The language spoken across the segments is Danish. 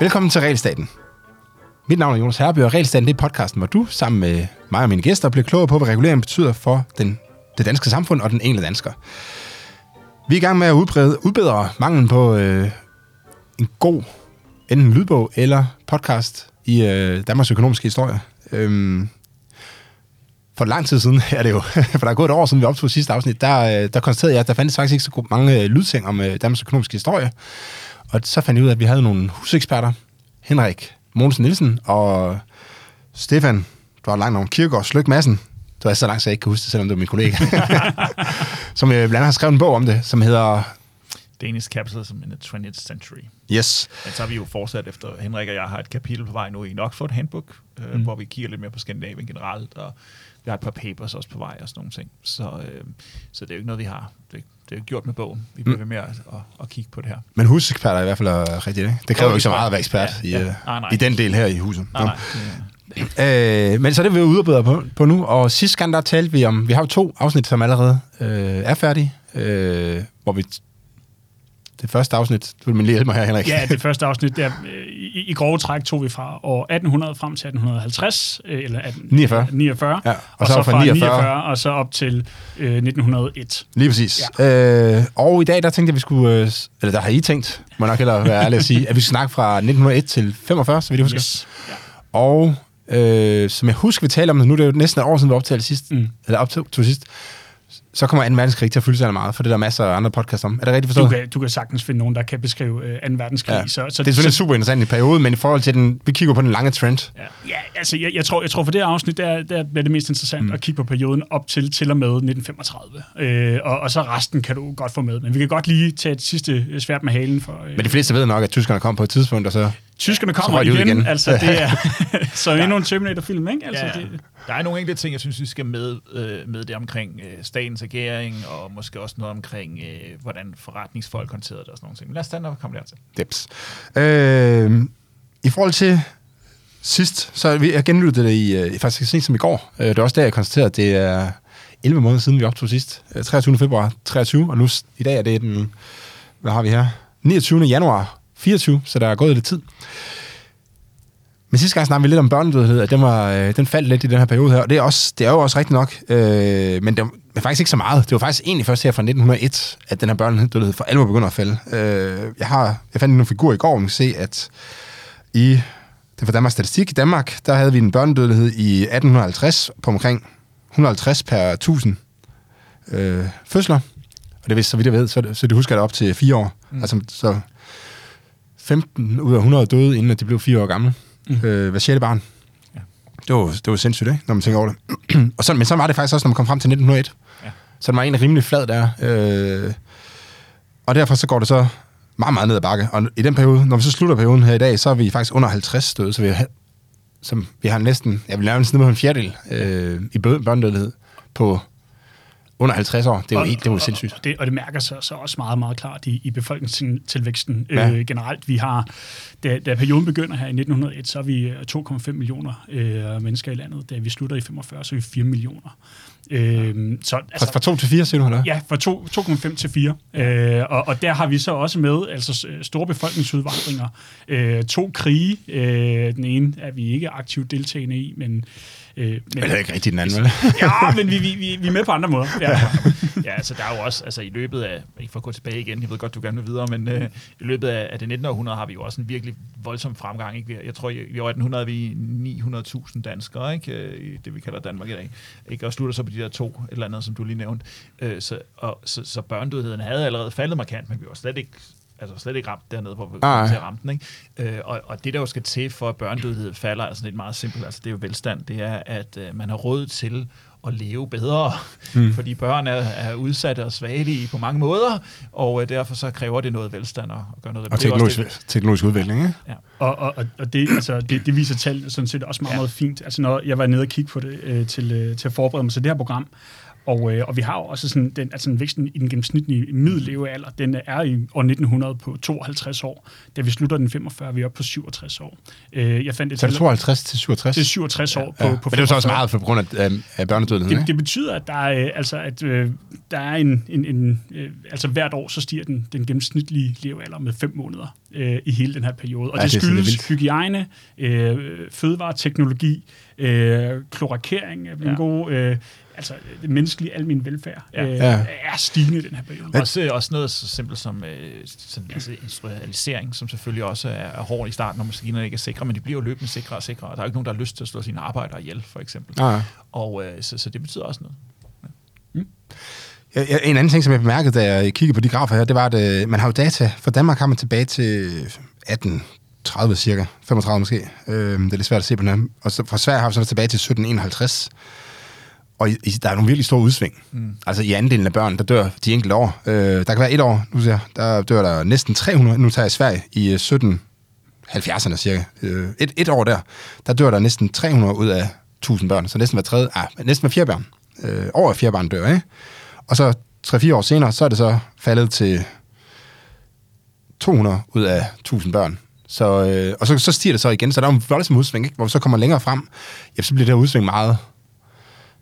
Velkommen til Realstaten. Mit navn er Jonas Herby, og Realstaten det er podcasten, hvor du sammen med mig og mine gæster bliver klogere på, hvad regulering betyder for den, det danske samfund og den enkelte dansker. Vi er i gang med at udbrede, udbedre manglen på øh, en god enten lydbog eller podcast i øh, Danmarks økonomiske historie. Øhm, for lang tid siden er det jo, for der er gået et år siden vi optog sidste afsnit, der, øh, der konstaterede jeg, at der fandtes faktisk ikke så mange øh, lydting om øh, Danmarks økonomiske historie. Og så fandt jeg ud af, at vi havde nogle huseksperter, Henrik Mogensen Nielsen og Stefan, du har langt navn, Kirkegaard Slyk Madsen. Det var så langt, så jeg ikke kan huske det, selvom det var min kollega. som blandt andet har skrevet en bog om det, som hedder... Danish Capitalism in the 20th Century. Yes. Men så har vi jo fortsat efter, Henrik og jeg har et kapitel på vej nu i en Oxford Handbook, øh, mm. hvor vi kigger lidt mere på Skandinavien generelt, og vi har et par papers også på vej og sådan nogle ting. Så, øh, så det er jo ikke noget, vi har. Det, det er gjort med bogen. Vi bliver mm. ved med at, at, at kigge på det her. Men huseksperter er i hvert fald er rigtigt, ikke? Det kræver jo ikke så meget at være ekspert ja, ja. I, øh, nej, nej. i den del her i huset. Nej, nej. Øh, men så er det, vi er ude på, på nu, og sidste gang der talte vi om, vi har jo to afsnit, som allerede øh, er færdige, øh, hvor vi det første afsnit, du vil lige hjælpe mig her, Henrik. Ja, det første afsnit, der, øh, i, i grove træk tog vi fra år 1800 frem til 1850, øh, eller 18, 49. 49 ja, og, og så, så fra 49, 49 og så op til øh, 1901. Lige præcis. Ja. Øh, og i dag, der tænkte jeg, vi skulle, øh, eller der har I tænkt, må nok hellere være ærlig at sige, at vi skal snakke fra 1901 til 45, så vidt jeg husker. Yes. Ja. Og øh, som jeg husker, vi talte om det, nu er det jo næsten et år siden, vi optalte sidst, mm. eller optog til sidst, så kommer 2. verdenskrig til at fylde sig meget, for det er der masser af andre podcasts om. Er det rigtigt forstået? Du kan, du kan sagtens finde nogen, der kan beskrive øh, 2. verdenskrig. Ja. Så, så, det er selvfølgelig så, super interessant i perioden, men i forhold til den, vi kigger på den lange trend. Ja, ja altså jeg, jeg, tror, jeg tror for det her afsnit, der, der bliver det mest interessant mm. at kigge på perioden op til til og med 1935. Øh, og, og så resten kan du godt få med. Men vi kan godt lige tage et sidste svært med halen. For, øh, men de fleste ved nok, at tyskerne kom på et tidspunkt, og så... Tyskerne kommer igen, igen, altså det er så endnu en Terminator-film, ikke? Altså, ja. det, der er nogle enkelte ting, jeg synes, vi skal med, øh, med det omkring øh, statens agering, og måske også noget omkring, øh, hvordan forretningsfolk håndterede det og sådan nogle ting. Men lad os stande op og komme dertil. Deps. Øh, I forhold til sidst, så vi jeg genlyttede det i, øh, faktisk sent som i går. Øh, det er også der, jeg konstaterede, at det er 11 måneder siden, vi optog sidst. Øh, 23. februar 23, og nu i dag er det den, hvad har vi her? 29. januar 24, så der er gået lidt tid. Men sidste gang snakkede vi lidt om børnedødelighed, at den, var, øh, den faldt lidt i den her periode her, og det er, også, det er jo også rigtigt nok, øh, men det er faktisk ikke så meget. Det var faktisk egentlig først her fra 1901, at den her børnedødelighed for alvor begynder at falde. Øh, jeg, har, jeg fandt nogle figurer i går, og man kan se, at i det var Danmarks Statistik i Danmark, der havde vi en børnedødelighed i 1850 på omkring 150 per 1000 øh, fødsler. Og det er så vidt jeg ved, så, så det husker jeg det op til fire år. Mm. Altså, så 15 ud af 100 døde, inden at de blev fire år gamle. Mm. Øh, hver sjette barn. Ja. Det, var, det var sindssygt, ikke? når man tænker over det. og så, men så var det faktisk også, når man kom frem til 1901. Ja. Så den var egentlig rimelig flad der. Øh, og derfor så går det så meget, meget ned ad bakke. Og i den periode, når vi så slutter perioden her i dag, så er vi faktisk under 50 døde, så vi har, som vi har næsten, jeg vil nærmest ned på en fjerdedel øh, i børnedødelighed på under 50 år. Det er jo, og, helt, det er jo sindssygt. Og det, og det mærker sig så også meget, meget klart i, i befolkningstilvæksten ja. øh, generelt. Vi har, da, da perioden begynder her i 1901, så er vi 2,5 øh, millioner øh, mennesker i landet. Da vi slutter i 45, så er vi 4 millioner. Øh, så, altså, fra, fra 2 til 4, siger du, eller? Ja, fra 2,5 til 4. Øh, og, og der har vi så også med altså store befolkningsudvandringer. Øh, to krige. Øh, den ene er vi ikke aktivt deltagende i, men Øh, men, det er ikke rigtig den anden, vel? ja, men vi, vi, vi, vi er med på andre måder. Ja, ja altså der er jo også, altså i løbet af, ikke for at gå tilbage igen, jeg ved godt, du gerne vil videre, men øh, i løbet af, af det 19. århundrede har vi jo også en virkelig voldsom fremgang. Ikke? Jeg tror, i, i år 1800 er vi 900.000 danskere, ikke? Øh, i det vi kalder Danmark i dag. Ikke? Og slutter så på de der to, et eller andet, som du lige nævnte. Øh, så, og, så, så børnedødigheden havde allerede faldet markant, men vi var slet ikke altså slet ikke ramt dernede, hvor vi kommer til at ramme den. Ikke? Øh, og, og det, der jo skal til for, at børnedødighed falder, altså lidt meget simpelt, altså det er jo velstand, det er, at øh, man har råd til at leve bedre, mm. fordi børn er, er udsatte og svagelige på mange måder, og øh, derfor så kræver det noget velstand at, at gøre noget. Og teknologisk, det, teknologisk udvikling, ikke? Ja. Og, og, og det, altså, det, det viser tal sådan set også meget, ja. meget fint. Altså når jeg var nede og kigge på det øh, til, øh, til at forberede mig til det her program, Og, øh, og vi har jo også sådan, den, altså væksten i den gennemsnitlige middellevealder, den er i år 1900 på 52 år. Da vi slutter den 45, er vi oppe på 67 år. Øh, jeg fandt et Så er det tal- 52 til 67? til 67 år på, ja. på Men det er jo så også 45. meget for grund af, af, af børnedødeligheden, Det, ikke? det betyder, at der er, øh, altså, at, øh, der er en, en, en øh, altså hvert år, så stiger den, den gennemsnitlige levealder med 5 måneder øh, i hele den her periode. Og Ja, det, det er skyldes hygiejne, øh, fødevareteknologi, øh, klorakering er Ja. ja. god, øh, altså det menneskelige almen velfærd Ja. øh, Ja. er stigende i den her periode. Også, også noget så simpelt som øh, sådan, altså industrialisering, som selvfølgelig også er, er hård i starten, når maskinerne ikke er sikre, men de bliver jo løbende sikre og sikre, og der er jo ikke nogen, der har lyst til at slå sine arbejdere ihjel, for eksempel. Nej. Og øh, så, så det betyder også noget. Ja, ja, en anden ting, som jeg bemærkede, da jeg kiggede på de grafer her, det var, at øh, man har jo data. For Danmark har man tilbage til 1830 cirka, 35 måske. Øh, det er lidt svært at se på den her. Og så fra Sverige har vi så tilbage til 1751. Og i, der er nogle virkelig store udsving. Mm. Altså i andelen af børn, der dør de enkelte år. Øh, der kan være et år, nu ser der dør der næsten 300, nu tager jeg Sverige, i øh, 1770'erne cirka. Øh, et, et år der, der dør der næsten 300 ud af 1000 børn. Så næsten hver tredje, ah, næsten hver fjerde barn. Øh, over hver fjerde barn dør, ikke? Og så 3-4 år senere, så er det så faldet til 200 ud af 1000 børn. Så, øh, og så, så stiger det så igen, så der er en voldsom udsving, ikke? hvor vi så kommer længere frem, ja, så bliver det her udsving meget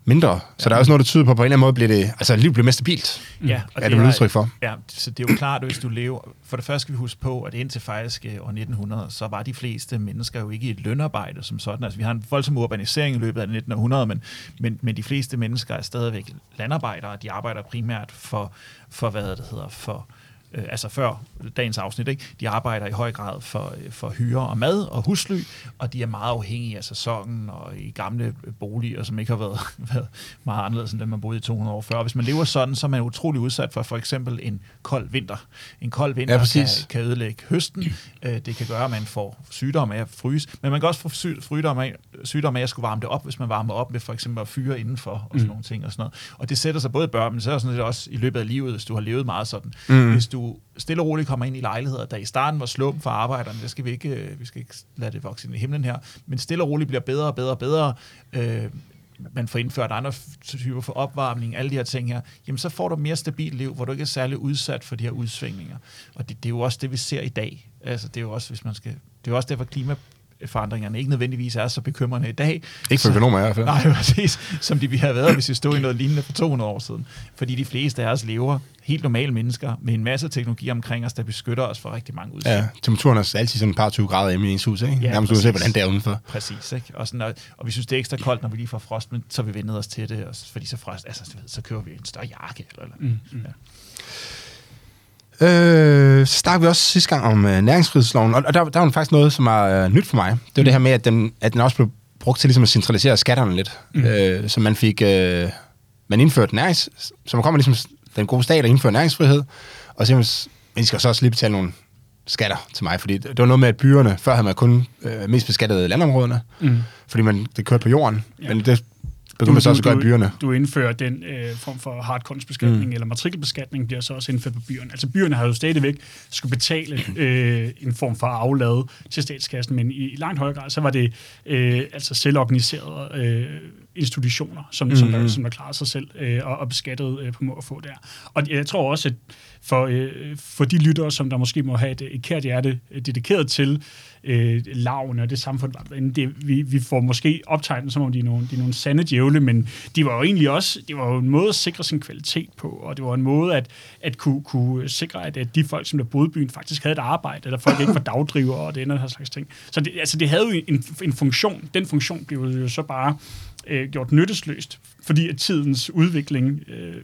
mindre. Så ja. der er også noget, der tyder på, at på en eller anden måde bliver det, altså livet bliver mere stabilt. Ja, og er det vel udtryk for. Ja, så det er jo klart, at hvis du lever... For det første skal vi huske på, at indtil faktisk øh, år 1900, så var de fleste mennesker jo ikke i et lønarbejde som sådan. Altså, vi har en voldsom urbanisering i løbet af 1900, men, men, men de fleste mennesker er stadigvæk landarbejdere. De arbejder primært for, for hvad det hedder, for øh, altså før dagens afsnit, ikke? de arbejder i høj grad for, øh, for hyre og mad og husly, og de er meget afhængige af sæsonen og i gamle boliger, som ikke har været, været meget anderledes end dem, man boede i 200 år før. Og hvis man lever sådan, så er man utrolig udsat for for eksempel en kold vinter. En kold vinter Ja, kan, kan ødelægge høsten. Øh, det kan gøre, at man får sygdom af at fryse, men man kan også få sy- sygdom af, sygdom af at skulle varme det op, hvis man varmer op med for eksempel at fyre indenfor og sådan mm. nogle ting og sådan noget. Og det sætter sig både i børn, men det sætter sig sådan lidt også i løbet af livet, hvis du har levet meget sådan. Mm. Hvis du stille og roligt kommer ind i lejligheder, der i starten var slum for arbejderne, det skal vi ikke, øh, vi skal ikke lade det vokse ind i himlen her, men stille og roligt bliver bedre og bedre og bedre, øh, man får indført andre typer for opvarmning, alle de her ting her, jamen så får du et mere stabilt liv, hvor du ikke er særlig udsat for de her udsvingninger. Og det, det er jo også det, vi ser i dag. Altså, det er jo også, hvis man skal, det er jo også derfor, klima klimaforandringerne ikke nødvendigvis er så bekymrende i dag. Ikke for økonomer i hvert fald. Nej, præcis. Som de ville have været, hvis vi stod i noget lignende for 200 år siden. Fordi de fleste af os lever helt normale mennesker med en masse teknologi omkring os, der beskytter os for rigtig mange udsving. Ja, temperaturen er altid sådan et par 20 grader hjemme i ens hus, ikke? Ja, Nærmest uanset, hvordan det er udenfor. Præcis, ikke? Og, sådan, og, og vi synes, det er ekstra koldt, når vi lige får frost, men så vi vendet os til det, og, fordi så, frost, altså, så køber vi en større jakke. Eller, eller. Mm, mm. Ja. Øh, så snakkede vi også sidste gang om øh, næringsfrihedsloven, og, og der, der var faktisk noget, som er øh, nyt for mig. Det var det her med, at den, at den også blev brugt til ligesom at centralisere skatterne lidt. Mm. Øh, så man fik, øh, man indførte nærings, så man kommer ligesom den gode stat og indfører næringsfrihed, og så man, skal så også lige betale nogle skatter til mig, fordi det, det var noget med, at byerne, før havde man kun øh, mest beskattet landområderne, mm. fordi man, det kørte på jorden, ja. men det begyndte man så også gøre i byerne. Du indfører den øh, form for hardkunstbeskatning, mm. eller matrikelbeskatning bliver så også indført på byerne. Altså byerne har jo stadigvæk skulle betale øh, en form for aflad til statskassen, men i, i langt højere grad, så var det øh, altså selvorganiserede øh, institutioner, som, mm. som, der, som der klarede sig selv øh, og, og beskattede øh, på må og få der. Og jeg tror også, at for, øh, for de lyttere, som der måske må have et, et kært hjerte øh, dedikeret til øh, lavene og det samfund, det, vi, vi får måske optegnet, som om de er nogle, de er nogle sande djævle, men de var jo egentlig også, det var jo en måde at sikre sin kvalitet på, og det var en måde at, at kunne, kunne sikre, at, at de folk, som der boede i byen, faktisk havde et arbejde, eller folk ikke var dagdriver og det her slags ting. Så det, altså, det havde jo en, en funktion. Den funktion blev jo så bare øh, gjort nyttesløst, fordi at tidens udvikling øh,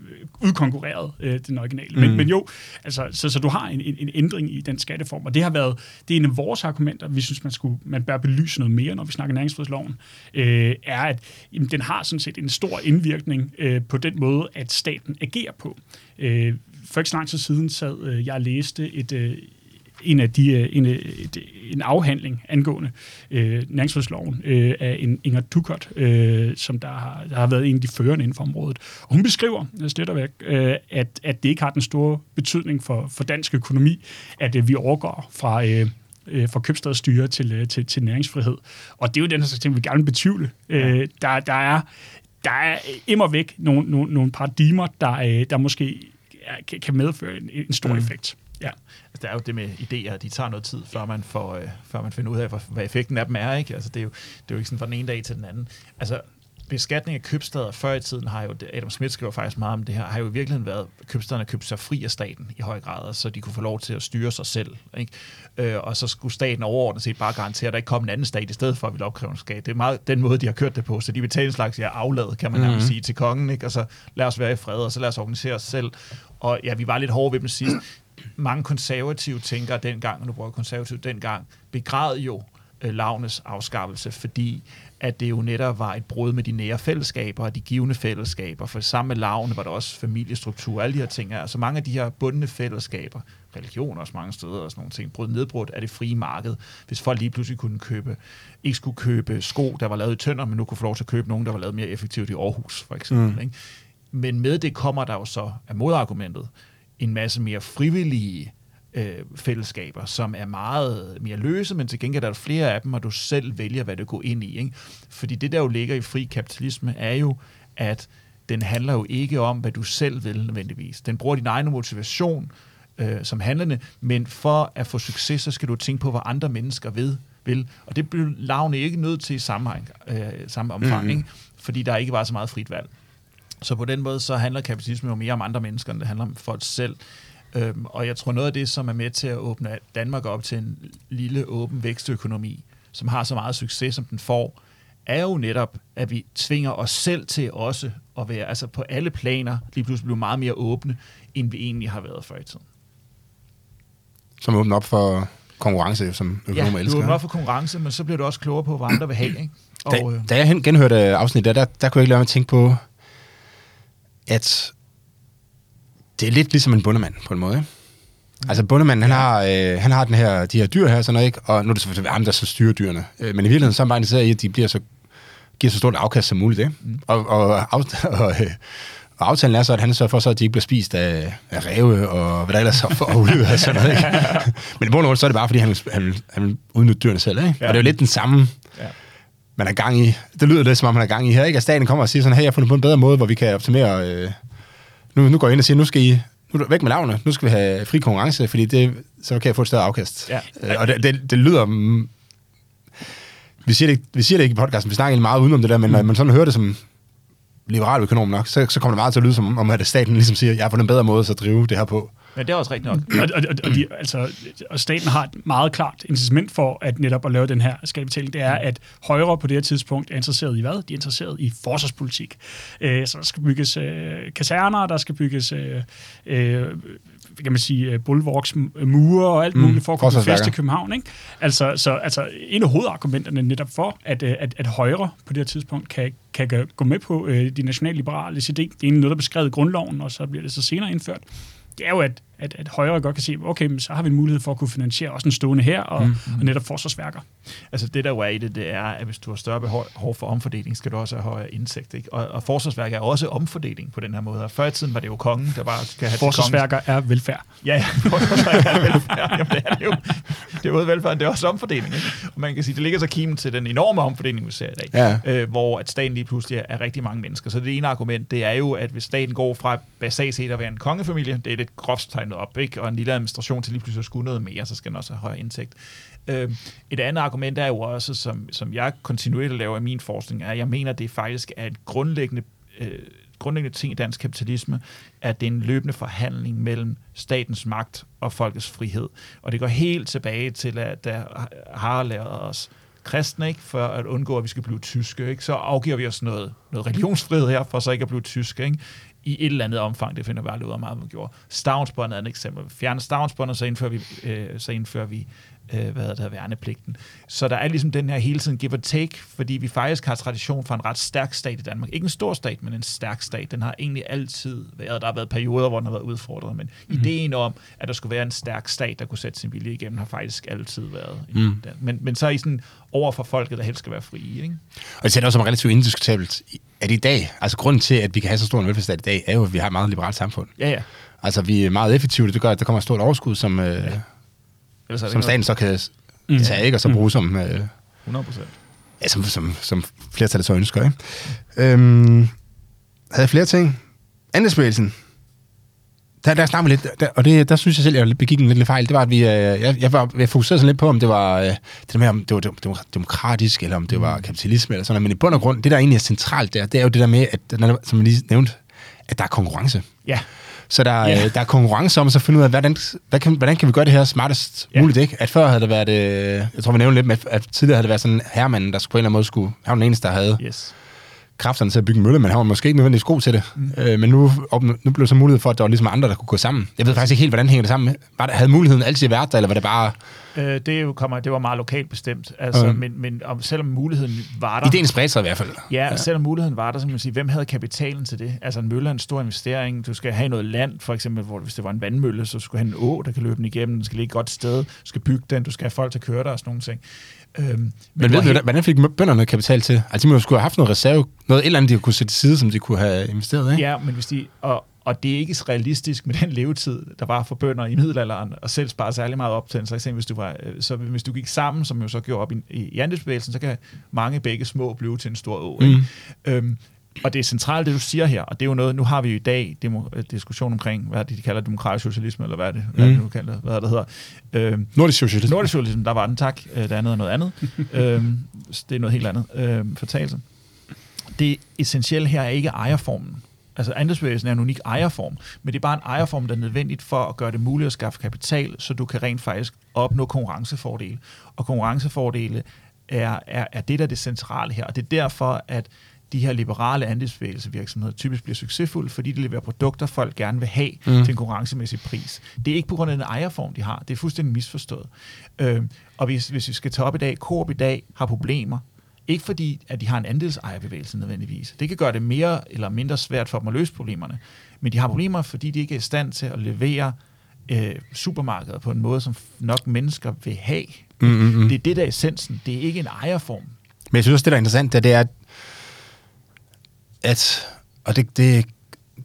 udkonkurrerede øh, den originale. Mm. Men, men jo, altså, så, så du har en, en, en ændring i den skatteform, og det har været, det er en af vores argumenter, vi synes, man, skulle, man bør belyse noget mere, når vi snakker næringsfrihedsloven, øh, er, at jamen, den har sådan set en stor indvirkning øh, på den måde, at staten agerer på. Øh, for ikke så lang tid siden sad øh, jeg læste et, øh, en af de øh, en, øh, en afhandling angående øh, næringsfrihedsloven øh, af en Inger Dukert, øh, som der har, der har været en af de førende inden for området. Og hun beskriver øh, slet og væk, øh, at, at det ikke har den store betydning for, for dansk økonomi, at øh, vi overgår fra øh, øh, fra købstadsstyre til, til, til næringsfrihed. Og det er jo den her ting, vi gerne vil betvivle. Ja. Øh, der, der er der er immer væk nogle, nogle, nogle paradigmer, der, der måske kan, kan medføre en, en stor mm. effekt. Ja. Altså, der er jo det med idéer, de tager noget tid, før man, får, øh, før man finder ud af, hvad effekten af dem er. Ikke? Altså, det, er jo, det er jo ikke sådan fra den ene dag til den anden. Altså, beskatning af købsteder før i tiden har jo, Adam Smith skriver faktisk meget om det her, har jo i virkeligheden været, at købstederne købte sig fri af staten i høj grad, så de kunne få lov til at styre sig selv. Ikke? Øh, og så skulle staten overordnet set bare garantere, at der ikke kom en anden stat i stedet for at ville opkræve en skat. Det er meget den måde, de har kørt det på, så de betaler en slags ja, aflad, kan man mm-hmm. sige, til kongen, ikke? og så lad os være i fred, og så lad os organisere os selv. Og ja, vi var lidt hårde ved dem sidst. Mange konservative tænkere dengang, og nu bruger jeg konservative dengang, begræd jo øh, lavnes afskaffelse, fordi at det jo netop var et brud med de nære fællesskaber og de givende fællesskaber. For sammen med lavene var der også familiestruktur, alle de her ting. Altså mange af de her bundne fællesskaber, religioner også mange steder og sådan nogle ting, brød nedbrudt af det frie marked. Hvis folk lige pludselig kunne købe, ikke skulle købe sko, der var lavet i tønder, men nu kunne få lov til at købe nogen, der var lavet mere effektivt i Aarhus, for eksempel. Mm. Ikke? Men med det kommer der jo så af modargumentet en masse mere frivillige øh, fællesskaber, som er meget mere løse, men til gengæld er der flere af dem, og du selv vælger, hvad du går ind i. Ikke? Fordi det, der jo ligger i fri kapitalisme, er jo, at den handler jo ikke om, hvad du selv vil nødvendigvis. Den bruger din egen motivation øh, som handlende, men for at få succes, så skal du tænke på, hvad andre mennesker ved, vil. Og det bliver lavne ikke nødt til i samme, øh, samme omfang, mm-hmm. ikke? fordi der ikke var så meget frit valg. Så på den måde, så handler kapitalisme jo mere om andre mennesker, end det handler om folk selv. Øhm, og jeg tror noget af det, som er med til at åbne Danmark op til en lille åben vækstøkonomi, som har så meget succes, som den får, er jo netop, at vi tvinger os selv til også at være, altså på alle planer, lige pludselig blive meget mere åbne, end vi egentlig har været før i tiden. Som åbner op for konkurrence, som økonomer ja, elsker. Ja, du åbner op for konkurrence, men så bliver du også klogere på, hvad andre vil have. Ikke? Og, da, øh, da jeg genhørte afsnittet, der, der, der kunne jeg ikke lade mig at tænke på, at det er lidt ligesom en bundemand på en måde. Ikke? Altså bundemanden, han, har, øh, han har den her, de her dyr her, sådan noget, ikke? og nu er det selvfølgelig ham, der så styrer dyrene. Øh, men i virkeligheden så er man bare interesseret i, at de bliver så, giver så stort afkast som muligt. Ikke? Mm. Og, og, og, og, øh, og aftalen er så, at han sørger for, så, at de ikke bliver spist af, af ræve og hvad der ellers er for ulyder og sådan noget. Ikke? Men i bund og så er det bare, fordi han han han vil udnytte dyrene selv. Ikke? Ja. Og det er jo lidt den samme, ja. Man er gang i. Det lyder lidt, som om man er gang i her. Ikke? At staten kommer og siger sådan, hey, jeg har fundet på en bedre måde, hvor vi kan optimere... Øh, nu, nu går jeg ind og siger, nu skal I nu er væk med lavene, nu skal vi have fri konkurrence, fordi det, så kan jeg få et større afkast. Ja. Øh, og det, det, det lyder... Mm, vi siger, det, vi siger det ikke i podcasten, vi snakker egentlig meget udenom det der, men mm. når man sådan hører det som liberal økonom nok, så, så kommer det meget til at lyde som om, at staten ligesom siger, jeg har fundet en bedre måde at drive det her på. Men det er også rigtigt nok. og, og, og, de, altså, og staten har et meget klart incitament for at netop at lave den her skattebetaling. Det er, at Højre på det her tidspunkt er interesseret i hvad? De er interesseret i forsvarspolitik. Øh, så der skal bygges øh, kaserner, der skal bygges øh, øh, kan man sige, øh, bulwarks, mure og alt mm. muligt for at komme fast i København. Ikke? Altså, så, altså, en af hovedargumenterne netop for, at, øh, at, at Højre på det her tidspunkt kan, kan gå med på øh, de nationalliberale idé. Det er egentlig noget, der er beskrevet i grundloven, og så bliver det så senere indført det er jo, at, at, at højre godt kan sige, okay, men så har vi en mulighed for at kunne finansiere også en stående her og, mm. og netop forsvarsværker. Altså det, der jo er i det, det er, at hvis du har større behov for omfordeling, skal du også have højere indsigt. Ikke? Og, og forsvarsværker er også omfordeling på den her måde. Og før i tiden var det jo kongen, der bare skal have Forsvarsværker er velfærd. Ja, ja, forsvarsværker er velfærd. Jamen, det er det jo. Det er både velfærd, det er også omfordeling. Ikke? Og man kan sige, det ligger så kimen til den enorme omfordeling, vi ser i dag, ja. øh, hvor at staten lige pludselig er rigtig mange mennesker. Så det ene argument, det er jo, at hvis staten går fra basalt set at være en kongefamilie, det er lidt groft tegnet op, ikke? og en lille administration til lige pludselig at skulle noget mere, så skal den også have højere indtægt. Øh, et andet argument er jo også, som, som jeg kontinuerligt laver i min forskning, er, at jeg mener, at det faktisk er et grundlæggende, øh, grundlæggende ting i dansk kapitalisme, at det er en løbende forhandling mellem statens magt og folkets frihed. Og det går helt tilbage til, at der har lavet os kristne, ikke? for at undgå, at vi skal blive tyske. Ikke? Så afgiver vi os noget, noget religionsfrihed her, for så ikke at blive tyske. Ikke? i et eller andet omfang. Det finder vi aldrig ud af meget, man gjorde. Stavnsbåndet er et eksempel. Fjerner stavnsbåndet, så indfører vi, øh, så indfører vi øh, hvad hedder det, værnepligten. Så der er ligesom den her hele tiden give and take, fordi vi faktisk har tradition for en ret stærk stat i Danmark. Ikke en stor stat, men en stærk stat. Den har egentlig altid været, der har været perioder, hvor den har været udfordret, men mm. ideen om, at der skulle være en stærk stat, der kunne sætte sin vilje igennem, har faktisk altid været. Mm. Men, men så er I sådan over for folket, der helst skal være frie. Ikke? Og det er også som relativt indiskutabelt, at i dag, altså grunden til, at vi kan have så stor en velfærdsstat i dag, er jo, at vi har et meget liberalt samfund. Ja, ja. Altså, vi er meget effektive, det gør, at der kommer et stort overskud, som, øh, ja. Som staten så kan mm. tage, ikke, og så bruge som... Øh, 100 procent. Ja, som, som, som flertallet så ønsker, ikke? Øhm, havde jeg flere ting? Andelsbevægelsen. Der, der snakker vi lidt, der, og det, der synes jeg selv, jeg begik en lidt fejl. Det var, at vi, øh, jeg, jeg, var, jeg fokuserede sådan lidt på, om det var, øh, det der med, om det var, det var demokratisk, eller om det var kapitalisme, eller sådan noget. Men i bund og grund, det der egentlig er centralt der, det er jo det der med, at, som jeg lige nævnte, at der er konkurrence. Ja. Så der, yeah. der er konkurrence om at så finde ud af, hvordan, hvad kan, hvordan kan vi gøre det her smartest yeah. muligt, ikke? At før havde det været, øh, jeg tror vi nævnte lidt med, at tidligere havde det været sådan hermanden, der skulle på en eller anden måde skulle, han var den eneste, der havde Yes. Kræfterne til at bygge en mølle, men han var måske ikke nødvendigvis god til det. Mm. Øh, men nu, op, nu blev så mulighed for, at der var ligesom andre, der kunne gå sammen. Jeg ved faktisk ikke helt, hvordan hænger det sammen. Var der, havde muligheden altid været der, eller var det bare... Øh, det, jo kommer, det var meget lokalt bestemt, altså, Okay. men, men om, selvom muligheden var der... Ideen spredte sig i hvert fald. Ja, og selvom muligheden var der, så kan man sige, hvem havde kapitalen til det? Altså en mølle er en stor investering. Du skal have noget land, for eksempel, hvor hvis det var en vandmølle, så skulle have en å, der kan løbe den igennem. Den skal ligge et godt sted. Du skal bygge den. Du skal have folk til at køre der og sådan nogle ting. Øhm, men Men ved du, hvordan fik bønderne kapital til? Altså, de må jo skulle have haft noget reserve, noget et eller andet, de kunne sætte til side, som de kunne have investeret, ikke? Ja, men hvis de, og, og det er ikke så realistisk med den levetid, der var for bønder i middelalderen, og selv spare særlig meget op til en slags ting, hvis du, var, så hvis du gik sammen, som jo så gjorde op i, i andelsbevægelsen, så kan mange begge små blive til en stor å. Ikke? Mm. Øhm, og det er centralt, det du siger her, og det er jo noget, nu har vi jo i dag demo, øh, diskussion omkring, hvad det, de kalder demokratisk socialisme, eller hvad er det, hvad er det Mm. nu kalder, hvad det hedder. Øhm, Nordisk socialisme. Nordisk socialisme, der var den tak, øh, det andet er noget andet. så det er noget helt andet. Øhm, fortalelse. Det essentielle her er ikke ejerformen. Altså andelsbevægelsen er en unik ejerform, men det er bare en ejerform, der er nødvendigt for at gøre det muligt at skaffe kapital, så du kan rent faktisk opnå konkurrencefordele. Og konkurrencefordele er, er, er det, der er det centrale her, og det er derfor, at de her liberale andelsbevægelsevirksomheder typisk bliver succesfulde, fordi de leverer produkter, folk gerne vil have Mm. til en konkurrencemæssig pris. Det er ikke på grund af den ejerform, de har. Det er fuldstændig misforstået. Øh, og hvis, hvis vi skal tage op i dag, Coop i dag har problemer, ikke fordi, at de har en andelsejerbevægelse nødvendigvis. Det kan gøre det mere eller mindre svært for dem at løse problemerne. Men de har problemer, fordi de ikke er i stand til at levere øh, supermarkeder på en måde, som nok mennesker vil have. Mm, mm, mm. Det er det, der er essensen. Det er ikke en ejerform. Men jeg synes også, det der er interessant, det er, at, at og det, det,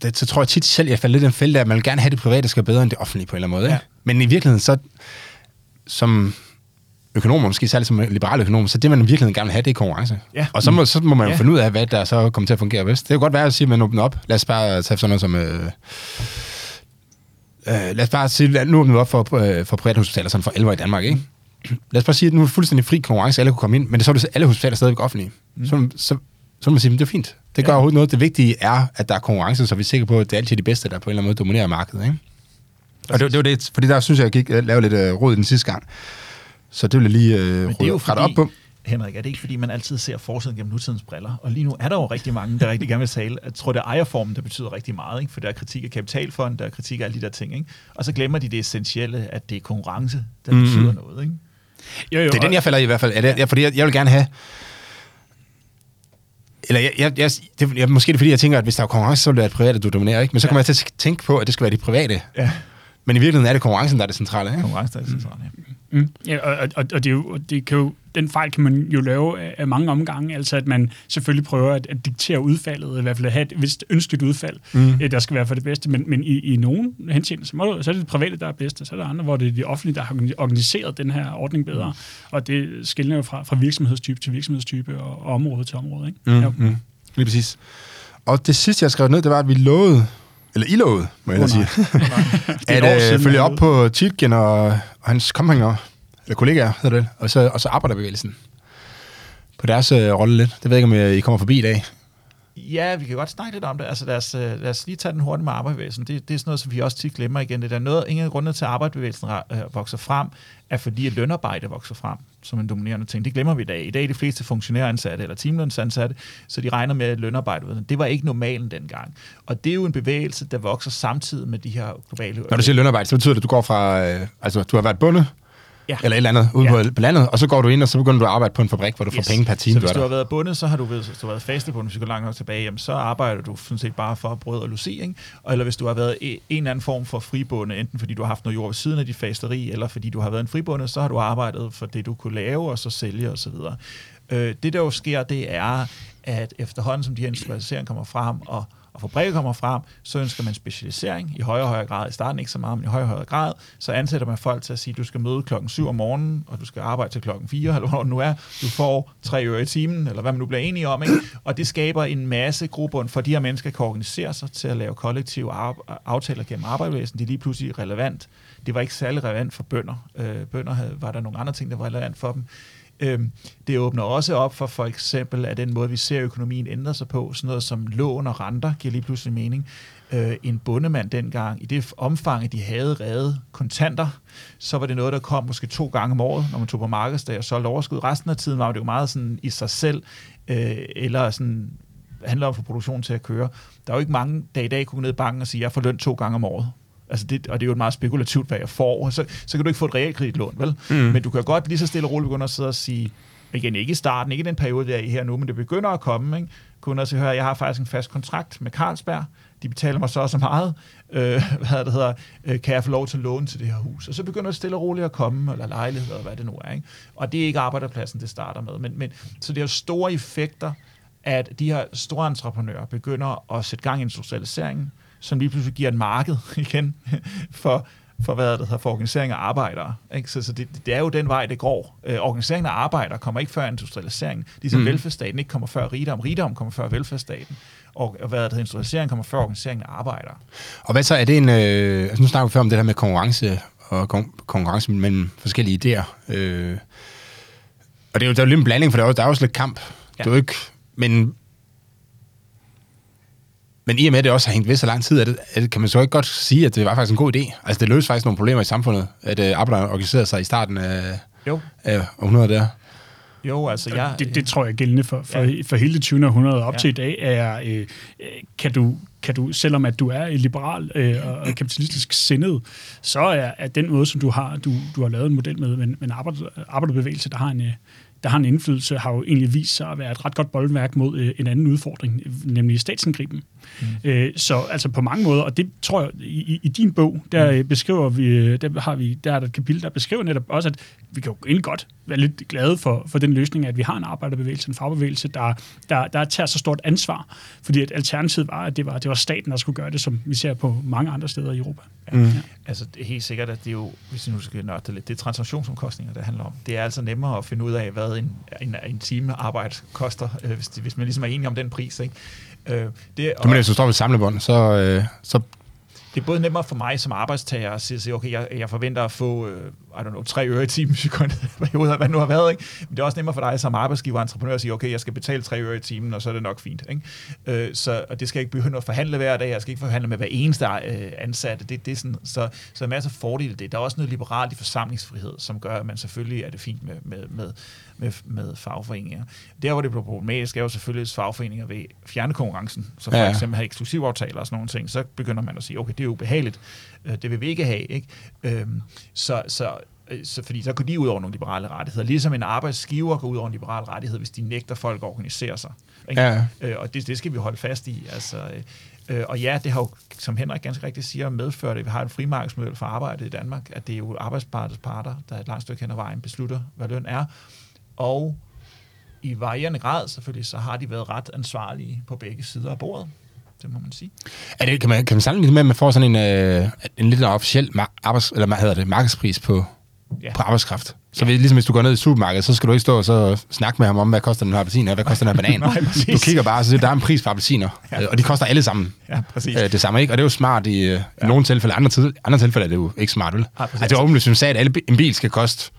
det, så tror jeg tit selv, jeg falder lidt i den fælde, at man vil gerne have det private skal bedre end det offentlige på en eller anden måde. Ikke? Ja. Men i virkeligheden, så som økonomer, måske særligt som liberale økonomer, så det, man i virkeligheden gerne vil have, det er konkurrence. Ja. Og så må, så må man jo Ja. finde ud af, hvad der så kommer til at fungere bedst. Det kan godt være at sige, at man åbner op. Lad os bare tage sådan noget som... Øh, øh, lad os bare sige, at nu åbner vi op for, øh, for privathospitaler sådan for 11 år i Danmark, ikke? Lad os bare sige, at nu er fuldstændig fri konkurrence, alle kunne komme ind, men det så er det alle hospitaler stadigvæk offentlige. Mm. Så, så, så må man sige, at det er fint. Det gør Ja. overhovedet noget. Det vigtige er, at der er konkurrence, så vi er sikre på, at det er altid de bedste, der på en eller anden måde dominerer markedet. Ikke? Og det, det var det, fordi der synes jeg, jeg gik øh, lavede lidt øh, råd den sidste gang. Så det vil jeg lige øh, Men det er jo op på. Henrik, er det ikke fordi, man altid ser forsiden gennem nutidens briller? Og lige nu er der jo rigtig mange, der rigtig gerne vil tale. Jeg tror, det er ejerformen, der betyder rigtig meget, ikke? for der er kritik af kapitalfond, der er kritik af alle de der ting. Ikke? Og så glemmer de det essentielle, at det er konkurrence, der Mhm. betyder noget. Ikke? Jo, jo, Det er den, jeg falder i i hvert fald. Er det, ja. Fordi jeg, jeg vil gerne have... Eller jeg, jeg, jeg, det, jeg, måske er det fordi, jeg tænker, at hvis der er konkurrence, så vil det være det private, du dominerer. Ikke? Men så Ja. kommer jeg til at tænke på, at det skal være de private. Ja, Men i virkeligheden er det konkurrencen, der er det centrale. Ikke? konkurrence der er centralt. Ja. Mm. Ja, og, og, og det, er jo, og det kan jo, den fejl kan man jo lave af, mange omgange, altså at man selvfølgelig prøver at, at diktere udfaldet, i hvert fald at have et vist ønskeligt udfald, Mm. mm. der skal være for det bedste, men, men i, i nogle henseender, så, må, så er det det private, der er bedst, og så er der andre, hvor det er det offentlige, der har organiseret den her ordning bedre, mm. og det skiller jo fra, fra virksomhedstype til virksomhedstype og, og område til område. Ikke? Mm, Ja. mm. Lige præcis. Og det sidste, jeg skrev ned, det var, at vi lovede, eller I lovede, må jeg oh, sige, er at øh, følge op på Tietgen og, og hans kompagner, eller kollegaer, hedder det, og så, og så arbejderbevægelsen. På deres øh, rolle lidt. Det ved jeg ikke, om øh, I kommer forbi i dag. Ja, vi kan godt snakke lidt om det. Altså lad os, øh, lad os lige tage den hurtigt med arbejdsbevægelsen. Det, det er sådan noget, som vi også tit glemmer igen. Det er noget, ingen af grundene til, at arbejdsbevægelsen øh, vokser frem, er fordi, at lønarbejde vokser frem som en dominerende ting. Det glemmer vi i dag. I dag er de fleste funktionæransatte eller timelønsansatte, så de regner med lønarbejde. Det var ikke normalen dengang. Og det er jo en bevægelse, der vokser samtidig med de her globale... Når du siger lønarbejde, så betyder det, at du går fra, øh, altså du har været bundet Ja. eller et eller andet, ude Ja. på, på landet, og så går du ind, og så begynder du at arbejde på en fabrik, hvor du yes. får penge per time, så du hvis du har været bundet, så har du, hvis du har været fastebundet, hvis vi går langt nok tilbage, jamen, så arbejder du sådan set bare for brød og logi, ikke? Og Eller hvis du har været en eller anden form for fribundet, enten fordi du har haft noget jord ved siden af dit fasteri, eller fordi du har været en fribundet, så har du arbejdet for det, du kunne lave, og så sælge osv. Øh, det, der jo sker, det er, at efterhånden som de her industrialiseringer kommer frem, og og for brevet kommer frem, så ønsker man specialisering i højere og højere grad. I starten ikke så meget, men i højere og højere grad. Så ansætter man folk til at sige, du skal møde klokken 7 om morgenen, og du skal arbejde til klokken 4, eller hvor nu er. Du får tre øre i timen, eller hvad man nu bliver enige om. Ikke? Og det skaber en masse grobund for de her mennesker kan organisere sig til at lave kollektive aftaler gennem arbejdsvæsenet. Det er lige pludselig relevant. Det var ikke særlig relevant for bønder. Øh, bønder havde, var der nogle andre ting, der var relevant for dem. Øhm, det åbner også op for for eksempel, at den måde, vi ser økonomien ændre sig på, sådan noget som lån og renter, giver lige pludselig mening. Øh, en bundemand dengang, i det omfang, at de havde reddet kontanter, så var det noget, der kom måske to gange om året, når man tog på markedsdag og solgte overskud. Resten af tiden var det jo meget sådan i sig selv, øh, eller sådan handler om at få produktionen til at køre. Der er jo ikke mange, der i dag kunne gå ned i banken og sige, jeg får løn to gange om året. Altså det, og det er jo et meget spekulativt, hvad jeg får. Så, så kan du ikke få et realkreditlån, vel? Mm. Men du kan godt lige så stille og roligt begynde at sidde og sige, igen, ikke i starten, ikke i den periode, der er i her nu, men det begynder at komme, ikke? Kunder siger, hør, jeg har faktisk en fast kontrakt med Carlsberg, de betaler mig så og så meget, øh, hvad det hedder, øh, kan jeg få lov til at låne til det her hus? Og så begynder det stille og roligt at komme, eller lejligheder, hvad det nu er. Ikke? Og det er ikke arbejdspladsen, det starter med. Men, men, så det har store effekter, at de her store entreprenører begynder at sætte gang i industrialiseringen, som lige pludselig giver et marked igen for, for hvad det hedder, for organisering af arbejdere. Ikke? Så, så det, det, er jo den vej, det går. Øh, organiseringen af arbejdere kommer ikke før industrialiseringen. Ligesom mm. velfærdsstaten ikke kommer før rigdom. Rigdom kommer før velfærdsstaten. Og, og hvad det hedder, industrialiseringen kommer før organiseringen af arbejdere. Og hvad så er det en... Øh, altså nu snakker vi før om det her med konkurrence og kon- konkurrence mellem forskellige idéer. Øh, og det er jo, der er jo lidt en blanding, for der er jo, der er jo også lidt kamp. Ja. Det er jo ikke, men men i og med, at det også har hængt ved så lang tid, det, er det, kan man så ikke godt sige, at det var faktisk en god idé? Altså, det løste faktisk nogle problemer i samfundet, at uh, arbejderne organiserede sig i starten af, jo. af århundredet der. Jo, altså jeg... Det, det tror jeg er gældende for, for, ja. for hele det 20. århundrede op ja. til i dag, er, øh, kan, du, kan du, selvom at du er liberal øh, og kapitalistisk sindet, så er, er den måde, som du har, du, du har lavet en model med, med en arbejderbevægelse, der har en, øh, der har en indflydelse, har jo egentlig vist sig at være et ret godt boldværk mod øh, en anden udfordring, nemlig statsindgriben. Mm. Øh, så altså på mange måder, og det tror jeg, i, i din bog, der mm. beskriver vi, øh, der har vi, der er der et kapitel, der beskriver netop også, at vi kan jo egentlig godt være lidt glade for, for den løsning, at vi har en arbejderbevægelse, en fagbevægelse, der, der, der tager så stort ansvar, fordi at alternativet var, at det var, det var staten, der skulle gøre det, som vi ser på mange andre steder i Europa. Ja. Mm. Ja. Altså det er helt sikkert, at det er jo, hvis vi nu skal nørde lidt, det er transaktionsomkostninger, det handler om. Det er altså nemmere at finde ud af, hvad en, en, en time arbejde koster, øh, hvis, hvis man ligesom er enig om den pris. Ikke? Øh, det, du mener, hvis du står ved samlebånd, så, øh, så det er både nemmere for mig som arbejdstager at sige, okay, jeg, jeg forventer at få, uh, I don't know, tre øre i timen, hvad det nu har været, ikke? Men det er også nemmere for dig som arbejdsgiver og entreprenør at sige, okay, jeg skal betale tre øre i timen, og så er det nok fint, ikke? Uh, så, og det skal jeg ikke begynde at forhandle hver dag, jeg skal ikke forhandle med hver eneste uh, ansatte, det, det er sådan, så, så der er masser af fordele i det. Der er også noget liberalt i forsamlingsfrihed, som gør, at man selvfølgelig er det fint med, med, med, med, med fagforeninger. Der, hvor det bliver problematisk, er jo selvfølgelig, at fagforeninger vil fjerne konkurrencen, så for ja. eksempel have eksklusivaftaler og sådan nogle ting, så begynder man at sige, okay, det er ubehageligt, øh, det vil vi ikke have, ikke? Øhm, så, så øh, så, fordi så går de ud over nogle liberale rettigheder. Ligesom en arbejdsgiver går ud over en liberal rettighed, hvis de nægter folk at organisere sig. Ikke? Ja. Øh, og det, det skal vi holde fast i. Altså, øh, og ja, det har jo, som Henrik ganske rigtigt siger, medført, at vi har en frimarkedsmodel for arbejdet i Danmark, at det er jo arbejdspartets parter, der et langt stykke hen ad vejen beslutter, hvad løn er og i varierende grad selvfølgelig, så har de været ret ansvarlige på begge sider af bordet. Det må man sige. Er det, kan, man, kan man sammenligne med, at man får sådan en, øh, en lidt officiel arbejds, eller hvad hedder det, markedspris på, ja. på arbejdskraft? Så ja. ligesom hvis du går ned i supermarkedet, så skal du ikke stå og så snakke med ham om, hvad koster den her appelsin, og hvad koster den her banan. Nej, du kigger bare og siger, der er en pris på appelsiner, ja. Øh, og de koster alle sammen ja, præcis. Øh, det samme. Ikke? Og det er jo smart i, øh, ja. nogle tilfælde. Andre, tid, andre tilfælde er det jo ikke smart, vel? Ja, altså, det er åbenlyst, som sagde, at alle, en bil skal koste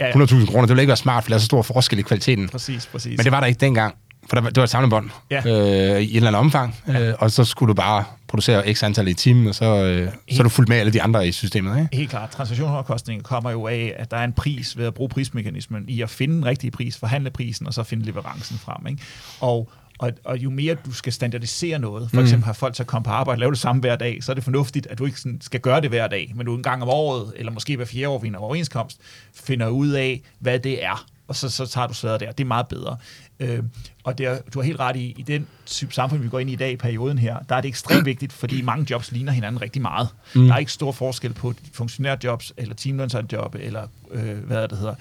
ja, ja. 100.000 kroner. Det ville ikke være smart, for der er så stor forskel i kvaliteten. Præcis, præcis. Men det var der ikke dengang. For der, det var et samlebånd ja. øh, i et eller andet omfang, ja. øh, og så skulle du bare producere x antal i timen, og så, øh, så er du fuldt med alle de andre i systemet. Ikke? Helt klart. Transaktionsomkostningen kommer jo af, at der er en pris ved at bruge prismekanismen i at finde den rigtige pris, forhandle prisen, og så finde leverancen frem. Ikke? Og og, og jo mere du skal standardisere noget, for mm. eksempel have folk til at komme på arbejde og lave det samme hver dag, så er det fornuftigt, at du ikke sådan skal gøre det hver dag, men du en gang om året, eller måske hver fjerde år ved en overenskomst, finder ud af, hvad det er, og så, så tager du sværet der. Det er meget bedre. Øh, og der, du har helt ret i, i den type samfund, vi går ind i i dag i perioden her, der er det ekstremt vigtigt, fordi mange jobs ligner hinanden rigtig meget. Mm. Der er ikke stor forskel på funktionærjobs, eller teamlønsjob, eller øh, hvad det hedder,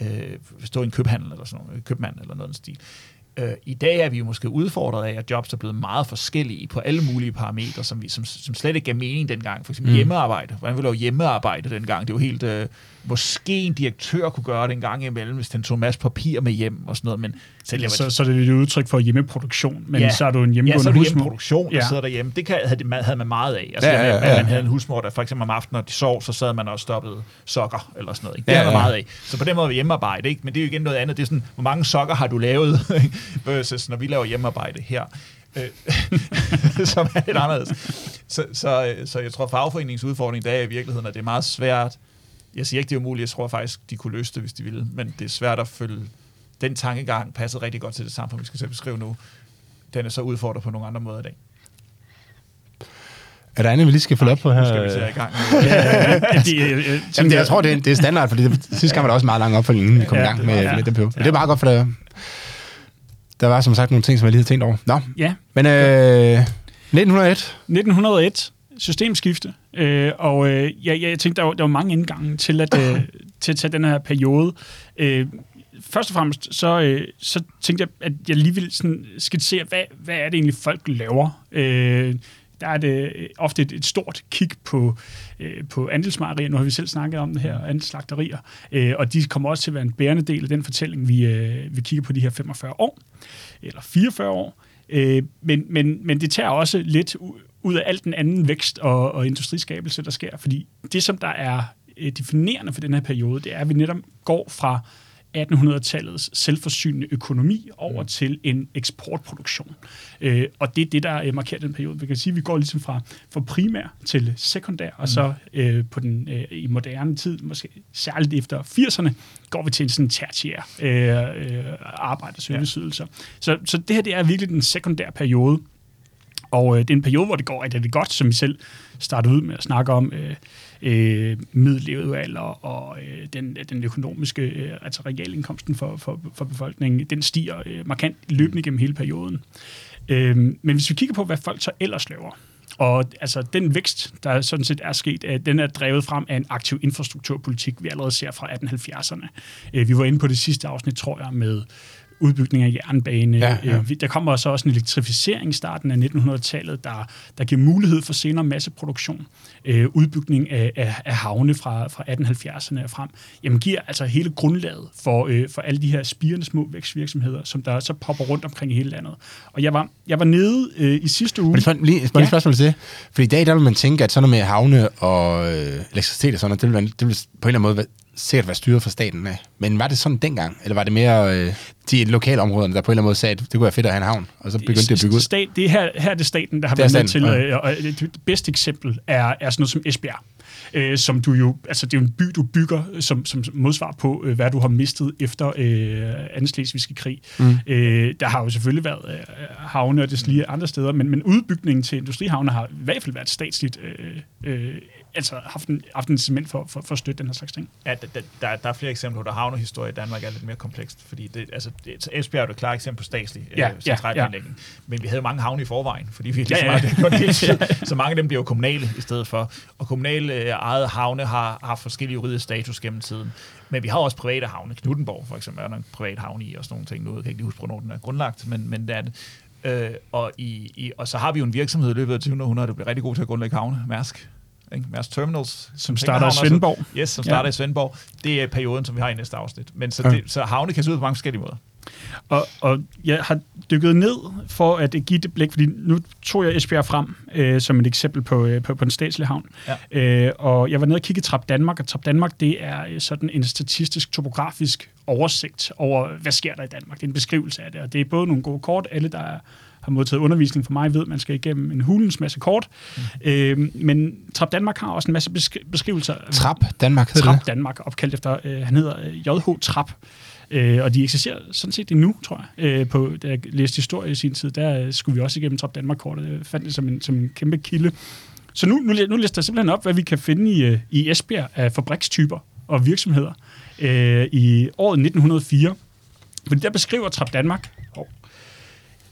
øh, stå i en købhandel, eller sådan noget, købmand, eller noget den stil. Øh, I dag er vi jo måske udfordret af, at jobs er blevet meget forskellige på alle mulige parametre, som, vi, som, som slet ikke gav mening dengang. For eksempel mm. hjemmearbejde. Hvordan ville du hjemmearbejde dengang? Det var helt... Øh, måske en direktør kunne gøre det en gang imellem, hvis den tog en masse papir med hjem og sådan noget. Men selv ja, så, så er det et udtryk for hjemmeproduktion, men ja, så er du en hjemmegående ja, så er du hjemmeproduktion, der ja. sidder derhjemme. Det kan, havde, havde man meget af. Altså, ja, ja, ja, ja. Man havde en husmor, der for eksempel om aftenen, når de sov, så sad man og stoppede sokker eller sådan noget. Ikke? Det ja, havde man meget af. Så på den måde er vi hjemmearbejde, ikke? men det er jo igen noget andet. Det er sådan, hvor mange sokker har du lavet, versus når vi laver hjemmearbejde her. Øh, som er lidt anderledes. Så, så, så jeg tror, fagforeningens udfordring der er i virkeligheden, at det er meget svært. Jeg siger ikke, det er umuligt. Jeg tror faktisk, de kunne løse det, hvis de ville. Men det er svært at følge. Den tankegang passer rigtig godt til det samfund, vi skal selv beskrive nu. Den er så udfordret på nogle andre måder i dag. Er der andet, vi lige skal følge op på her? Skal vi se i gang. Jamen, det, jeg tror, det er, det er standard, fordi det, sidste gang var der også meget lang opfølging, inden vi kom i gang med, ja. med den på. Men det er meget godt, for der, der var som sagt nogle ting, som jeg lige havde tænkt over. Nå, ja. men øh, 1901. 1901, systemskifte. Øh, og øh, ja, jeg tænkte, der var, der var mange indgange til at, øh, til at tage den her periode. Øh, først og fremmest, så, øh, så tænkte jeg, at jeg lige ville sådan skitsere, hvad, hvad er det egentlig, folk laver? Øh, der er det øh, ofte et, et stort kig på, øh, på andelsmejerier. Nu har vi selv snakket om det her, andelslagterier. Øh, og de kommer også til at være en bærende del af den fortælling, vi, øh, vi kigger på de her 45 år, eller 44 år. Øh, men, men, men det tager også lidt ud af alt den anden vækst og, og industriskabelse, der sker. Fordi det, som der er øh, definerende for den her periode, det er, at vi netop går fra 1800-tallets selvforsynende økonomi over mm. til en eksportproduktion. Øh, og det er det, der markerer den periode. Vi kan sige, at vi går ligesom fra, fra primær til sekundær, og mm. så øh, på den øh, i moderne tid, måske særligt efter 80'erne, går vi til en sådan tertiær øh, øh, arbejde og serviceydelser. Ja. Så, så det her det er virkelig den sekundære periode, og øh, det er en periode, hvor det går rigtig, rigtig godt, som vi selv startede ud med at snakke om. Øh, øh, middellevealder og øh, den, den økonomiske, øh, altså realindkomsten for, for, for befolkningen, den stiger øh, markant løbende gennem hele perioden. Øh, men hvis vi kigger på, hvad folk så ellers laver, og altså, den vækst, der sådan set er sket, øh, den er drevet frem af en aktiv infrastrukturpolitik, vi allerede ser fra 1870'erne. Øh, vi var inde på det sidste afsnit, tror jeg, med udbygning af jernbane. Ja, ja. Øh, der kommer så også en elektrificering i starten af 1900-tallet, der, der giver mulighed for senere masseproduktion. Øh, udbygning af, af, af havne fra, fra 1870'erne og frem, jamen giver altså hele grundlaget for, øh, for alle de her spirende små vækstvirksomheder, som der så popper rundt omkring i hele landet. Og jeg var, jeg var nede øh, i sidste uge... Men lige, lige ja. spørgsmål til det. For i dag der vil man tænke, at sådan noget med havne og øh, elektricitet og sådan noget, det vil, man, det vil på en eller anden måde sikkert være styret fra staten af. Men var det sådan dengang? Eller var det mere øh, de lokale områderne, der på en eller anden måde sagde, at det kunne være fedt at have en havn, og så begyndte det at bygge ud? Stat, det er her, her er det staten, der har været med til, ja. og det bedste eksempel er, er sådan noget som Esbjerg øh, som du jo, altså det er jo en by, du bygger som, som modsvar på, øh, hvad du har mistet efter øh, anden slesvigske krig. Mm. Øh, der har jo selvfølgelig været øh, havne og det lige andre steder, men, men udbygningen til industrihavne har i hvert fald været statsligt øh, øh, altså haft en, haft en cement for, for, for at støtte den her slags ting. Ja, der, der, der er flere eksempler, der havnehistorie i Danmark er lidt mere komplekst, fordi det, altså, det, Esbjerg er jo et klart eksempel på statslig ja, øh, centralplanlægning, ja, ja. men vi havde mange havne i forvejen, fordi vi ligesom ja, ja. Meget, så mange af dem bliver jo kommunale i stedet for, og kommunale øh, eget havne har haft forskellige juridiske status gennem tiden. Men vi har også private havne. Knuttenborg for eksempel er der en privat havne i og sådan nogle ting. Nu jeg kan ikke lige huske, hvornår den er grundlagt, men, men det er det. Øh, og, i, i, og så har vi jo en virksomhed i løbet af 2000 der bliver rigtig god til at grundlægge havne, Mærsk. Ikke? Mærsk Terminals. Som starter i Svendborg. Yes, som starter ja. i Svendborg. Det er perioden, som vi har i næste afsnit. Men så, det, så havne kan se ud på mange forskellige måder. Og, og jeg har dykket ned for at give det blik, fordi nu tog jeg Esbjerg frem øh, som et eksempel på, øh, på, på en statslig havn. Ja. Øh, og jeg var nede og kigge Trap Danmark, og Trap Danmark, det er øh, sådan en statistisk, topografisk oversigt over, hvad sker der i Danmark. Det er en beskrivelse af det, og det er både nogle gode kort, alle der er har modtaget undervisning fra mig, ved, at man skal igennem en hulens masse kort. Mm. Øh, men Trap Danmark har også en masse beskri- beskrivelser. Trap Danmark hedder Trap det? Danmark, opkaldt efter, øh, han hedder JH øh, Trap. Øh, og de eksisterer sådan set endnu, tror jeg. Øh, på, da jeg læste historie i sin tid, der skulle vi også igennem Trap Danmark-kortet. Jeg fandt det som en, som en kæmpe kilde. Så nu, nu, nu lister jeg simpelthen op, hvad vi kan finde i, øh, i Esbjerg af fabrikstyper og virksomheder øh, i året 1904. Fordi der beskriver Trap Danmark,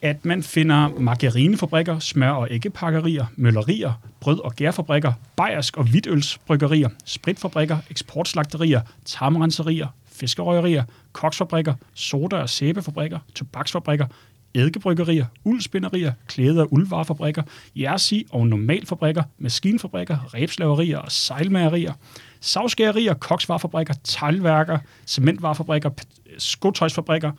at man finder margarinefabrikker, smør- og æggepakkerier, møllerier, brød- og gærfabrikker, bajersk- og hvidølsbryggerier, spritfabrikker, eksportslagterier, tarmrenserier, fiskerøgerier, koksfabrikker, soda- og sæbefabrikker, tobaksfabrikker, eddikebryggerier, uldspinderier, klæde- og uldvarefabrikker, jersi- og normalfabrikker, maskinfabrikker, rebslaverier og sejlmagerier, savskærerier, koksvarefabrikker, teglværker, cementvarefabrikker, skotøjsfabrikker,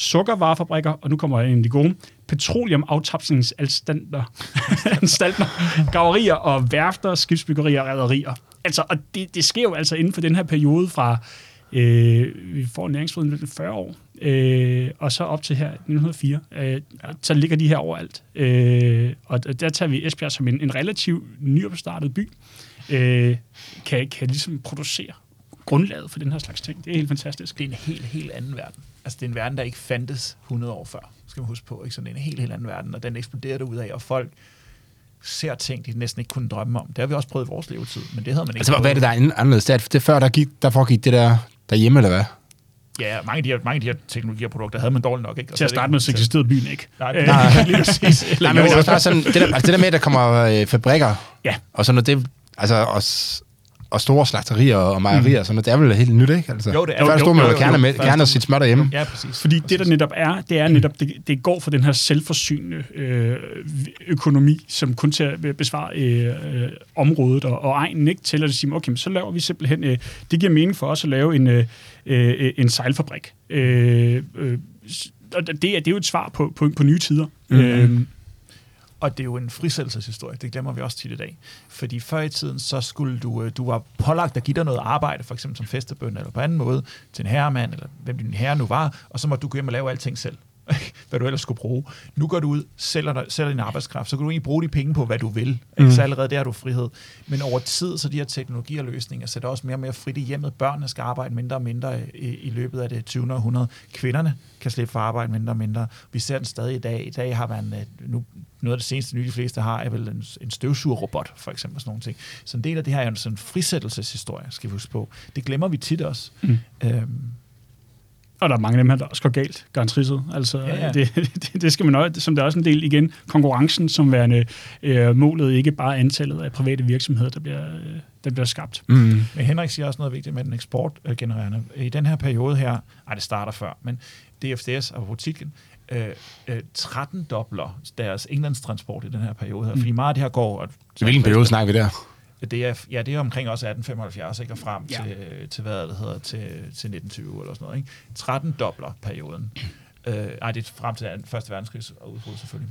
sukkervarefabrikker, og nu kommer en af de gode, petroleumaftrapsningsanstalter, anstalter, graverier og værfter, skibsbyggerier og rædderier. Altså, og det, det sker jo altså inden for den her periode fra, øh, vi får næringsfriheden i 40 år, øh, og så op til her 1904, øh, så ligger de her overalt. Øh, og der tager vi Esbjerg som en, en relativt nyopstartet by, øh, kan, kan ligesom producere grundlaget for den her slags ting. Det er helt fantastisk. Det er en helt, helt anden verden. Altså, det er en verden, der ikke fandtes 100 år før, skal man huske på. Ikke? Så det er en helt, helt anden verden, og den eksploderer ud af, og folk ser ting, de næsten ikke kunne drømme om. Det har vi også prøvet i vores levetid, men det havde man ikke. Altså, hvad er prøvet. det, der er anderledes? Det er, det før, der, gik, der foregik det der derhjemme, eller hvad? Ja, mange af de her, mange af de her teknologier og produkter havde man dårligt nok. Ikke? Og Til at så er det starte med, så eksisterede byen ikke. Nej, Øh, nej, lige præcis. Nej, men det er også bare sådan, det der, altså det der med, at der kommer øh, fabrikker, Ja. og sådan noget, det, altså, og, s- og store slagterier og mejerier, og sådan noget, det er vel helt nyt, ikke? Altså, Jo, det er- Før jo, stod jo, man jo, jo jo, gerne jo. med, Før gerne stod- sit smør derhjemme. Ja, præcis. Fordi det, der netop er, det er netop, det, det går for den her selvforsynende øh, økonomi, som kun til at besvare øh, området og, og egnen, ikke? Til at sige, okay, men så laver vi simpelthen, øh, det giver mening for os at lave en, øh, øh, en sejlfabrik. Øh, øh, og det er, det er jo et svar på, på, på nye tider. Mhm. Øh, og det er jo en frisættelseshistorie, det glemmer vi også tit i dag. Fordi før i tiden, så skulle du, øh, du var pålagt at give dig noget arbejde, for eksempel som festebøn eller på anden måde, til en herremand, eller hvem din herre nu var, og så må du gå hjem og lave alting selv. hvad du ellers skulle bruge. Nu går du ud, sælger, dig, sælger din arbejdskraft, så kan du egentlig bruge de penge på, hvad du vil. Mm. Så allerede der har du frihed. Men over tid, så de her teknologier og løsninger sætter også mere og mere frit i hjemmet. Børnene skal arbejde mindre og mindre i, i løbet af det 20. århundrede. Kvinderne kan slippe for arbejde mindre og mindre. Vi ser den stadig i dag. I dag har man, øh, nu, noget af det seneste nye, de fleste har, er vel en, en støvsugerrobot, for eksempel, sådan nogle ting. Så en del af det her er jo en sådan frisættelseshistorie, skal vi huske på. Det glemmer vi tit også. Mm. Øhm, Og der er mange af dem her, der også går galt, garanteret. Altså, Ja, ja. Det, det, det skal man også, som der er også en del igen, konkurrencen som værende øh, målet, ikke bare antallet af private virksomheder, der bliver, øh, der bliver skabt. Mm. Men Henrik siger også noget vigtigt med den eksportgenererende. I den her periode her, ej det starter før, men DFDS og butikken, øh, øh, 13 dobler deres englandstransport i den her periode her, fordi meget af det her går... Hvilken periode snakker vi der? Det er, ja, det er omkring også 1875, ikke? og frem Ja. til, til, hvad det hedder, til, til 1920 eller sådan noget. Ikke? 13 dobler perioden. Øh, ej, det er frem til Første verdenskrigs udbrud selvfølgelig.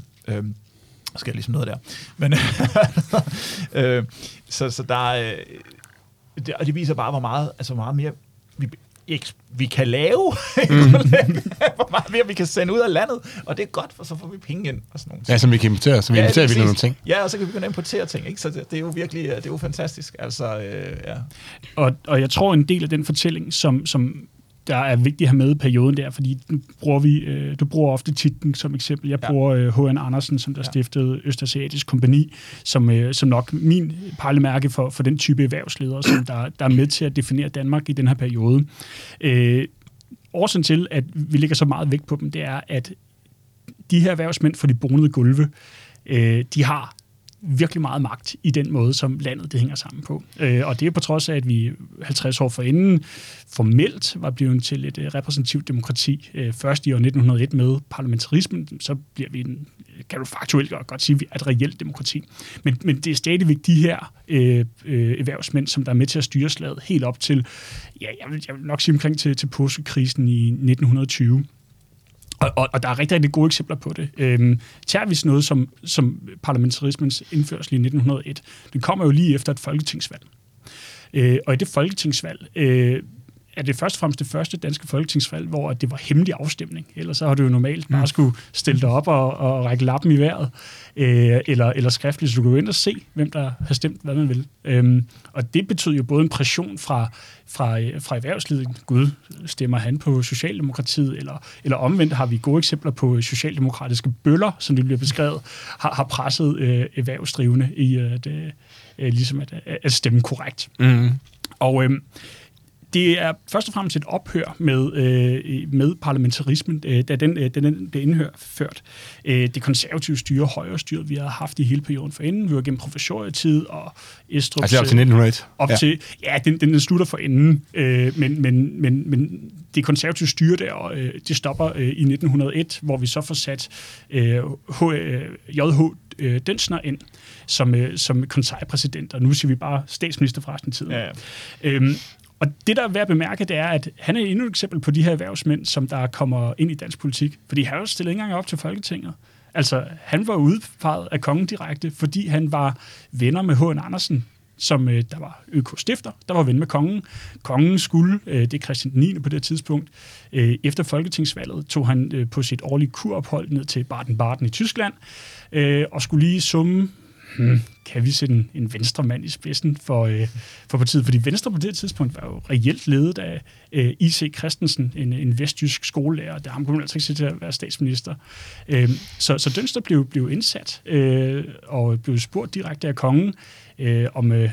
Der sker ligesom noget der. Men, øh, så, så der er, øh, det, og det viser bare, hvor meget, altså hvor meget mere vi, vi kan lave, mm. hvor meget mere vi kan sende ud af landet, og det er godt, for så får vi penge ind og sådan nogle ting. Ja, som vi kan importere, så vi importerer præcis. virkelig nogle ting. Ja, og så kan vi begynde at importere ting, ikke? Så det, det er jo virkelig, øh, det er jo fantastisk. Altså, øh, ja. Og, og jeg tror, en del af den fortælling, som, som der er vigtigt at have med i perioden der, fordi nu bruger vi, øh, du bruger ofte titlen som eksempel. Jeg Ja. bruger øh, H.N. Andersen, som der Ja. ja. stiftede Østasiatisk Kompani, som, øh, som nok min pejlemærke for, for den type erhvervsledere, som der, der er med til at definere Danmark i den her periode. Øh, årsagen til, at vi lægger så meget vægt på dem, det er, at de her erhvervsmænd for de bonede gulve, øh, de har virkelig meget magt i den måde, som landet det hænger sammen på. Øh, og det er på trods af, at vi 50 år forinden formelt var blevet til et øh, repræsentativt demokrati. Øh, først i år 1901 med parlamentarismen, så bliver vi en, kan du faktuelt godt, godt sige, at et reelt demokrati. Men, men det er stadigvæk de her øh, øh, erhvervsmænd, som der er med til at styre slaget helt op til, ja, jeg vil, jeg vil nok sige omkring til, til påskekrisen i 1920. Og, og, og der er rigtig, rigtig gode eksempler på det. Øhm, tager vi sådan noget som, som parlamentarismens indførsel i 1901, det kommer jo lige efter et folketingsvalg. Øh, og i det folketingsvalg øh, er det først og fremmest det første danske folketingsvalg, hvor det var hemmelig afstemning. Ellers så har du jo normalt bare skulle stille dig op og, og række lappen i vejret, øh, eller, eller skriftligt, så du kan ind og se, hvem der har stemt, hvad man vil. Øhm, og det betød jo både en pression fra, fra, øh, fra erhvervslivet. Gud, stemmer han på Socialdemokratiet? Eller, eller omvendt har vi gode eksempler på socialdemokratiske bøller, som det bliver beskrevet, har, har presset øh, erhvervsdrivende i at, øh, øh, ligesom at, at stemme korrekt. Mm. Og øhm, det er først og fremmest et ophør med, øh, med parlamentarismen, øh, da den, øh, den blev indført. Øh, det konservative styre, højre styre, vi har haft i hele perioden for inden. Vi var gennem professorietid og Estrups... Altså op til 1901? Op ja. til, ja, den, den slutter for enden, øh, men, men, men, men det konservative styre der, øh, det stopper øh, i 1901, hvor vi så får sat øh, H, øh, J.H. Øh, Dønsner ind som, øh, som konseilpræsident, og nu siger vi bare statsminister fra resten af tiden. Ja, ja. Øhm, og det, der er værd at bemærke, det er, at han er endnu et eksempel på de her erhvervsmænd, som der kommer ind i dansk politik. Fordi han har jo stillet ikke engang op til Folketinget. Altså, han var udpeget af kongen direkte, fordi han var venner med H.N. Andersen, som øh, der var ØK-stifter, der var ven med kongen. Kongen skulle, øh, det er Christian 9. på det tidspunkt, øh, efter folketingsvalget tog han øh, på sit årlige kurophold ned til Baden-Baden i Tyskland, øh, og skulle lige summe hmm, kan vi sætte en, en venstre mand i spidsen for, øh, for partiet? Fordi Venstre på det tidspunkt var jo reelt ledet af øh, I.C. Christensen, en, en vestjysk skolelærer. Der ham kunne man altså ikke til at være statsminister. Øh, så, så Dønster blev, blev indsat øh, og blev spurgt direkte af kongen, øh, om øh,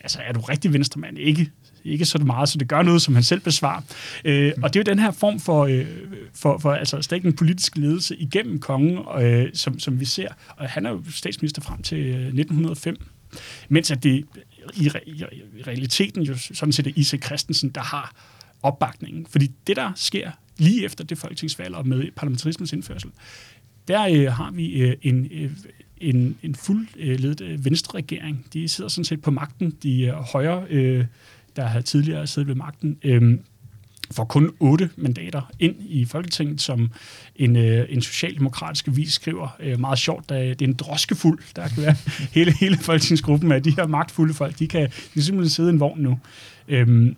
altså, er du rigtig venstremand? Ikke ikke så meget, så det gør noget, som han selv besvarer. Øh, og det er jo den her form for, øh, for, for altså stadig en politisk ledelse igennem kongen, øh, som, som vi ser. Og han er jo statsminister frem til 1905. Øh, Mens at det i, i, i realiteten jo sådan set er I.C. Christensen, der har opbakningen. Fordi det, der sker lige efter det folketingsvalg og med parlamentarismens indførsel, der øh, har vi øh, en, øh, en, en fuldledet øh, venstre regering. De sidder sådan set på magten. De er højre øh, der havde tidligere siddet ved magten, øh, får kun otte mandater ind i Folketinget, som en, øh, en socialdemokratisk vis skriver øh, meget sjovt, da det er en droskefuld, der kan være hele, hele folketingsgruppen af de her magtfulde folk, de kan, de kan simpelthen sidde i en vogn nu. Øhm,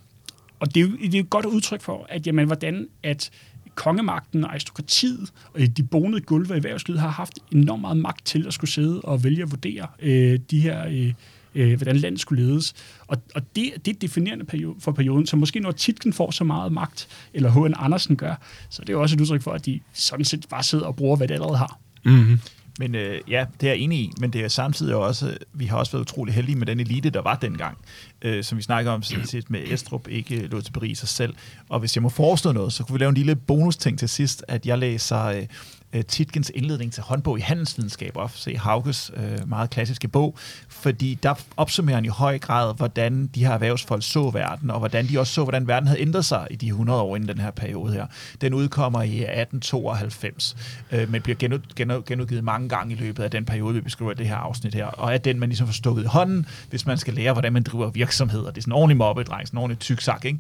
og det er, jo, det er jo et godt udtryk for, at jamen, hvordan at kongemagten og aristokratiet og de bonede gulve i erhvervslivet har haft enormt meget magt til at skulle sidde og vælge at vurdere øh, de her øh, øh, hvordan landet skulle ledes. Og, og det, det er definerende periode, for perioden, så måske når Titken får så meget magt, eller H.N. Andersen gør, så det er jo også et udtryk for, at de sådan set bare sidder og bruger, hvad det allerede har. Mm-hmm. Men øh, ja, det er jeg enig i, men det er samtidig også, vi har også været utrolig heldige med den elite, der var dengang, øh, som vi snakker om set med Estrup, ikke lå til Paris sig selv. Og hvis jeg må forestå noget, så kunne vi lave en lille bonus-ting til sidst, at jeg læser øh, øh, Titkens indledning til håndbog i handelsvidenskab, og se Hauges øh, meget klassiske bog, fordi der opsummerer han i høj grad, hvordan de her erhvervsfolk så verden, og hvordan de også så, hvordan verden havde ændret sig i de 100 år inden den her periode her. Den udkommer i 1892, øh, men bliver genud, genud, genudgivet mange gange i løbet af den periode, vi beskriver det her afsnit her, og er den, man ligesom får stukket i hånden, hvis man skal lære, hvordan man driver virksomheder. Det er sådan en ordentlig mobbedreng, sådan en ordentlig tyksak, ikke?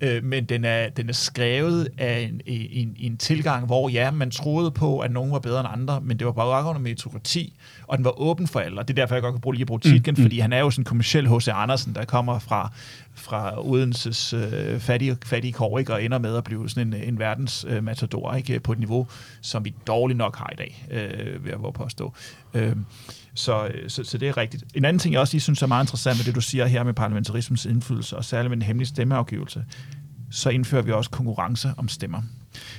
Øh, men den er, den er skrevet af en, en, en tilgang, hvor ja, man troede på, at nogen var bedre end andre, men det var bare under meritokrati, og den var åben for alle, og det er derfor, jeg godt kan bruge lige at bruge Titgen, mm, mm. fordi han er jo sådan en kommersiel H.C. Andersen, der kommer fra, fra Odenses øh, fattige, fattige kår, ikke, og ender med at blive sådan en, en verdens øh, matador, ikke, på et niveau, som vi dårligt nok har i dag, øh, vil jeg våge påstå. Øh, så, øh, så, så det er rigtigt. En anden ting, jeg også lige synes er meget interessant med det, du siger her med parlamentarismens indflydelse, og særligt med den hemmelige stemmeafgivelse, så indfører vi også konkurrence om stemmer.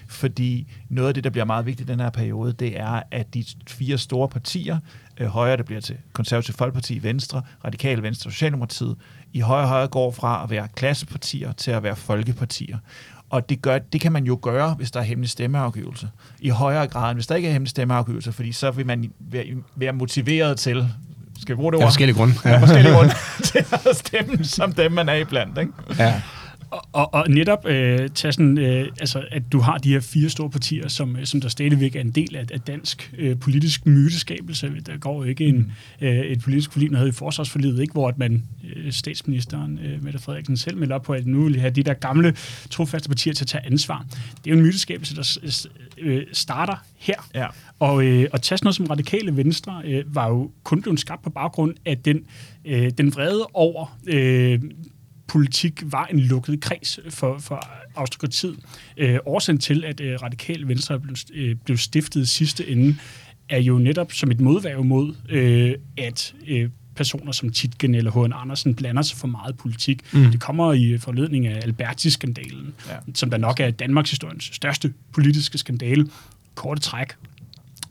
Fordi noget af det, der bliver meget vigtigt i den her periode, det er, at de fire store partier, øh, højre, der bliver til Konservative Folkeparti, Venstre, Radikale Venstre og Socialdemokratiet, i højre højre går fra at være klassepartier til at være folkepartier. Og det, gør, det kan man jo gøre, hvis der er hemmelig stemmeafgivelse. I højere grad, end hvis der ikke er hemmelig stemmeafgivelse, fordi så vil man være motiveret til, skal vi bruge det ord? Ja, forskellige grunde. Ja. ja forskellige grunde til at stemme som dem, man er iblandt. Ikke? Ja. Og, og, og netop øh, tage sådan, øh, altså, at du har de her fire store partier, som, øh, som der stadigvæk er en del af, af dansk øh, politisk myteskabelse. Der går jo ikke en, mm. øh, et politisk forlig, noget i forsvarsforliget, ikke, hvor at man, øh, statsministeren, øh, Mette Frederiksen selv melder op på, at nu vil have de der gamle trofaste partier til at tage ansvar. Det er jo en myteskabelse, der øh, starter her. Ja. Og, øh, og tage sådan noget som radikale venstre øh, var jo kun blevet skabt på baggrund af den, øh, den vrede over øh, politik var en lukket kreds for, for aristokratiet. Øh, årsagen til, at øh, radikal venstre blev, øh, blev stiftet sidste ende, er jo netop som et modværge mod, øh, at øh, personer som Titgen eller H.N. Andersen blander sig for meget politik. Mm. Det kommer i forledning af Alberti-skandalen, ja. som der nok er Danmarks historiens største politiske skandale. Korte træk.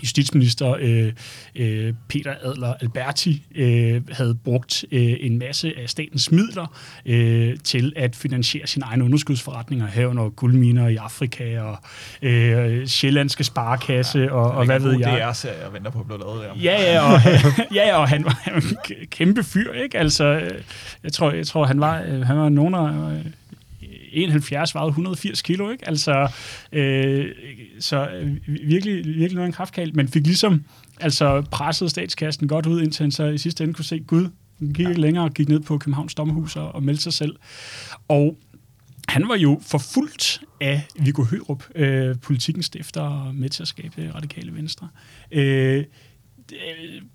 Justitsminister øh, øh, Peter Adler Alberti øh, havde brugt øh, en masse af statens midler øh, til at finansiere sine egne underskudsforretninger, herunder guldminer i Afrika og øh, Sjællandske Sparekasse ja, og, og hvad ved jeg. Det er så jeg venter på at blive lavet der. Ja, ja, og, ja, og han var en kæmpe fyr, ikke? Altså, jeg tror, jeg tror han var, han var nogen af 71 vejede 180 kilo, ikke? Altså, øh, så øh, virkelig, virkelig noget en kraftkald, men fik ligesom altså presset statskassen godt ud, indtil han så i sidste ende kunne se, gud, han gik ikke længere og gik ned på Københavns Dommerhus og, og meldte sig selv. Og han var jo forfulgt af Viggo Hørup, øh, politikens stifter og med til at skabe radikale venstre. Øh,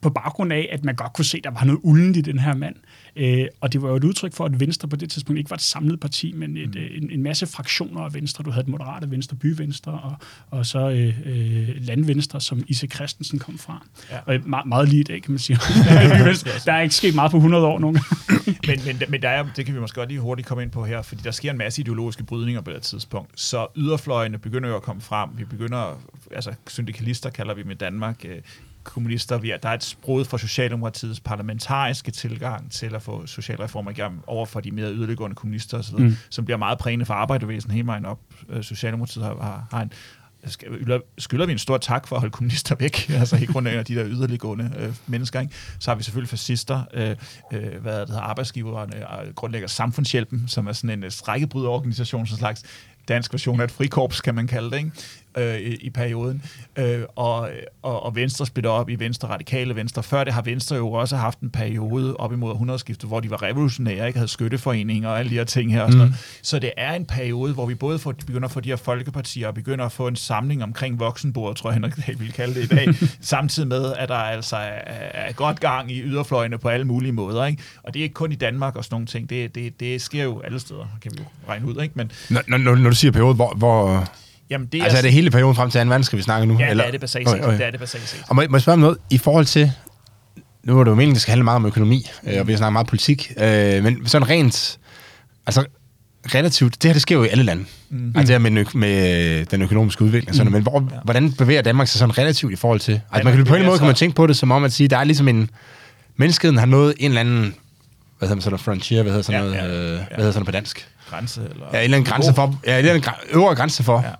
på baggrund af, at man godt kunne se, at der var noget uldent i den her mand. Øh, og det var jo et udtryk for, at Venstre på det tidspunkt ikke var et samlet parti, men et, mm. Øh, en, en masse fraktioner af Venstre. Du havde et moderate Venstre, byvenstre, og, og så øh, øh, landvenstre, som Ise Christensen kom fra. Ja. Og meget, meget lige i dag, kan man sige. der er ikke sket meget på 100 år nogen. men, men, men der er, det kan vi måske godt lige hurtigt komme ind på her, fordi der sker en masse ideologiske brydninger på det tidspunkt. Så yderfløjene begynder jo at komme frem. Vi begynder, altså syndikalister kalder vi med Danmark, øh, kommunister. Vi er, der er et sprog for Socialdemokratiets parlamentariske tilgang til at få socialreformer igennem over for de mere yderliggående kommunister osv., mm. som bliver meget prægende for arbejdervæsen hele vejen op. Øh, Socialdemokratiet har, har, har en skylder vi en stor tak for at holde kommunister væk, altså i grund af de der yderliggående øh, mennesker. Ikke? Så har vi selvfølgelig fascister, øh, øh, hvad det hedder, arbejdsgiverne, og grundlægger Samfundshjælpen, som er sådan en øh, strækkebryderorganisation, som slags dansk version af et frikorps, kan man kalde det. Ikke? Øh, i, perioden. Øh, og, og, og Venstre splitter op i Venstre, Radikale Venstre. Før det har Venstre jo også haft en periode op imod 100-skiftet, hvor de var revolutionære, ikke havde skytteforeninger og alle de her ting her. Og sådan mm. Så det er en periode, hvor vi både får, begynder at få de her folkepartier, og begynder at få en samling omkring voksenbordet, tror jeg Henrik Dahl ville kalde det i dag, samtidig med, at der altså er, er godt gang i yderfløjene på alle mulige måder. Ikke? Og det er ikke kun i Danmark og sådan nogle ting. Det, det, det sker jo alle steder, kan vi jo regne ud. Ikke? Men, når, når, når du siger periode, hvor, hvor Jamen, det er altså er det hele perioden frem til 2. verdenskrig, vi snakker nu? Ja, eller? det er det basalt set. Det er det basalt set. Og må, må jeg spørge om noget i forhold til... Nu er det jo meningen, det skal handle meget om økonomi, mm. og vi har snakket meget politik, øh, men sådan rent... Altså, relativt... Det her, det sker jo i alle lande. Mm. Altså det her med, med den økonomiske udvikling. Sådan, mm. Men hvor, ja. hvordan bevæger Danmark sig sådan relativt i forhold til... Altså, man kan, på en måde kan man tænke på det som om at sige, der er ligesom en... Menneskeheden har nået en eller anden... Hvad hedder sådan noget? Frontier? Hvad hedder sådan ja, noget? Ja, ja. Hvad hedder sådan på dansk? Grænse? Eller ja, en eller anden grænse for... Ja, en eller anden øvre grænse for, ja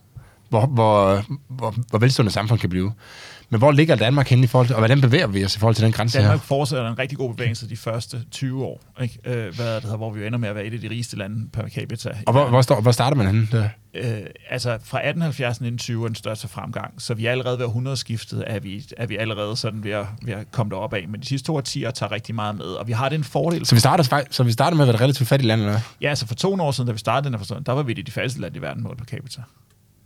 hvor, hvor, hvor, hvor velstående samfund kan blive. Men hvor ligger Danmark henne i forhold til, og hvordan bevæger vi os i forhold til den grænse Danmark her? fortsætter en rigtig god bevægelse de første 20 år, ikke? Øh, hvad det hedder, hvor vi ender med at være et af de rigeste lande per capita. Og hvor, hvor, står, hvor starter man henne? Der? Øh, altså fra 1870 til 1920 er den største fremgang, så vi er allerede ved 100 skiftet, er vi, er vi allerede sådan ved at, ved at komme derop af. Men de sidste to årtier tager rigtig meget med, og vi har den fordel. Så vi starter, så vi starter med at være et relativt fattigt land, eller Ja, altså for to år siden, da vi startede den her der var vi det de fattigste land i verden målt per capita.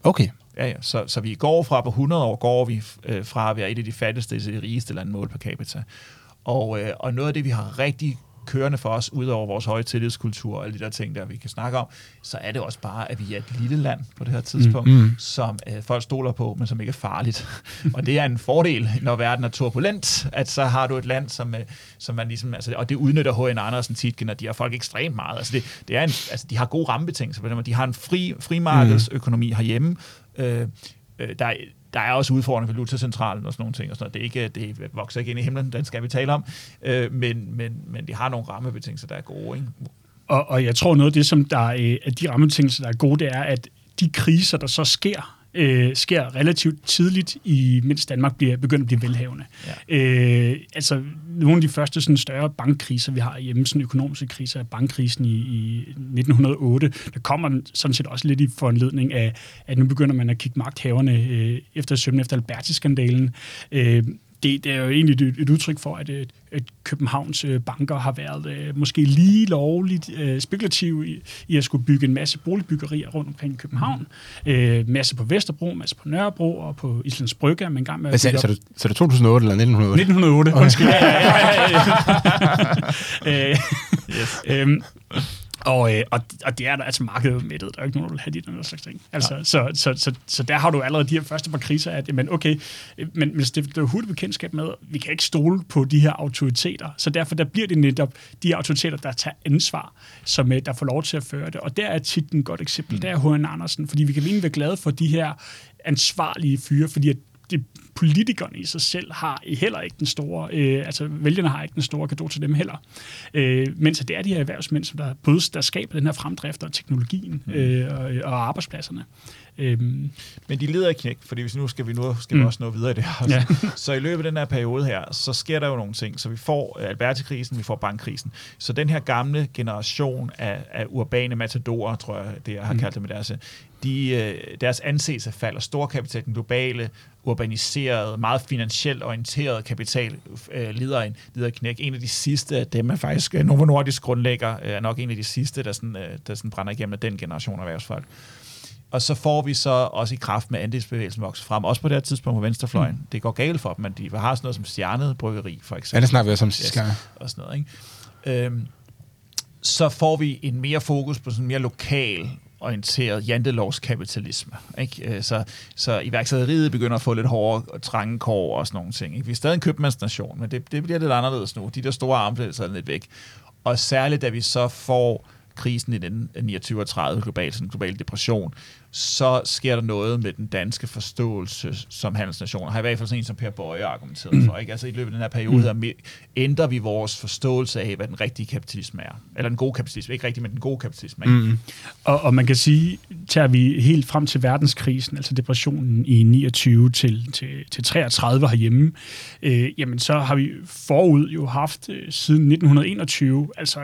Okay. Ja, ja. Så, så vi går fra på 100 år, går vi øh, fra at være et af de fattigste til de rigeste lande mål per capita. Og, øh, og noget af det, vi har rigtig kørende for os, udover vores høje tillidskultur og alle de der ting, der vi kan snakke om, så er det også bare, at vi er et lille land på det her tidspunkt, mm, mm. som øh, folk stoler på, men som ikke er farligt. og det er en fordel, når verden er turbulent, at så har du et land, som, øh, som man ligesom, altså, og det udnytter H.N. Andersen tit, når de har folk ekstremt meget. Altså, det, det er en, altså, de har gode rammebetingelser, de har en fri, frimarkedsøkonomi herhjemme, øh, øh, der, der er også udfordringer ved valutacentralen og sådan nogle ting. Og sådan noget. Det, er ikke, det vokser ikke ind i himlen, den skal vi tale om. Øh, men, men, men de har nogle rammebetingelser, der er gode. Ikke? Og, og jeg tror noget af det, som der er, øh, at de rammebetingelser, der er gode, det er, at de kriser, der så sker, øh, sker relativt tidligt, i, mens Danmark bliver, begynder at blive velhavende. Ja. Øh, altså, nogle af de første sådan, større bankkriser, vi har hjemme, sådan økonomiske kriser, bankkrisen i, i 1908, der kommer sådan set også lidt i foranledning af, at nu begynder man at kigge magthaverne øh, efter sømmen efter Alberti-skandalen. Øh, det, det er jo egentlig et, et udtryk for, at, at Københavns øh, banker har været øh, måske lige lovligt øh, spekulative i, i at skulle bygge en masse boligbyggerier rundt omkring København. Mm. Øh, masse på Vesterbro, masse på Nørrebro og på Islands Brygge er man gang med at så, så, det, så det 2008 eller 1908? 1908, okay. undskyld. ja, ja, ja, ja. øh, yes. øhm, og, øh, og, og det er der, altså markedet mættet. Der er ikke nogen, der vil have de den slags ting. Altså, ja. så, så, så, så, der har du allerede de her første par kriser, at men okay, men, men det er hurtigt bekendtskab med, vi kan ikke stole på de her autoriteter. Så derfor der bliver det netop de her autoriteter, der tager ansvar, som øh, der får lov til at føre det. Og der er tit et godt eksempel. Mm. Der er H.N. Andersen, fordi vi kan virkelig være glade for de her ansvarlige fyre, fordi at de politikerne i sig selv har heller ikke den store, øh, altså vælgerne har ikke den store gave til dem heller. Øh, mens det er de her erhvervsmænd, som der, både, der skaber den her fremdrift og teknologien mm. øh, og, og arbejdspladserne. Øhm. Men de leder ikke knæk, fordi hvis nu skal vi nu skal vi mm. også nå videre i det her. Ja. så i løbet af den her periode her, så sker der jo nogle ting. Så vi får Alberti-krisen, vi får bankkrisen. Så den her gamle generation af, af urbane matadorer, tror jeg, det jeg har mm. kaldt det med deres, de, øh, deres anseelse falder. Storkapital, den globale, urbaniserede, meget finansielt orienteret kapital øh, lider, en, lider knæk. En af de sidste af dem er faktisk øh, Novo Nordisk grundlægger, øh, er nok en af de sidste, der, sådan, øh, der sådan brænder igennem af den generation af erhvervsfolk. Og så får vi så også i kraft med andelsbevægelsen vokset frem, også på det her tidspunkt på venstrefløjen. Mm. Det går galt for dem, men de har sådan noget som stjernet bryggeri, for eksempel. Ja, det snakker vi også om sidste gang. Og sådan noget, ikke? Øhm, så får vi en mere fokus på sådan mere lokal orienteret jantelovskapitalisme. Ikke? Øh, så, så iværksætteriet begynder at få lidt hårdere trængekår og sådan nogle ting. Ikke? Vi er stadig en købmandsnation, men det, det bliver lidt anderledes nu. De der store armbevægelser er lidt væk. Og særligt, da vi så får krisen i den 29 og 30 global, sådan global depression, så sker der noget med den danske forståelse som handelsnation. Har i hvert fald sådan en som Per Bøje argumenteret mm. for. Ikke? Altså i løbet af den her periode mm. ændrer vi vores forståelse af, hvad den rigtige kapitalisme er. Eller den gode kapitalisme. Ikke rigtig, men den gode kapitalisme. Ikke? Mm. Og, og man kan sige, tager vi helt frem til verdenskrisen, altså depressionen i 29 til, til, til 33 herhjemme, øh, jamen så har vi forud jo haft øh, siden 1921, altså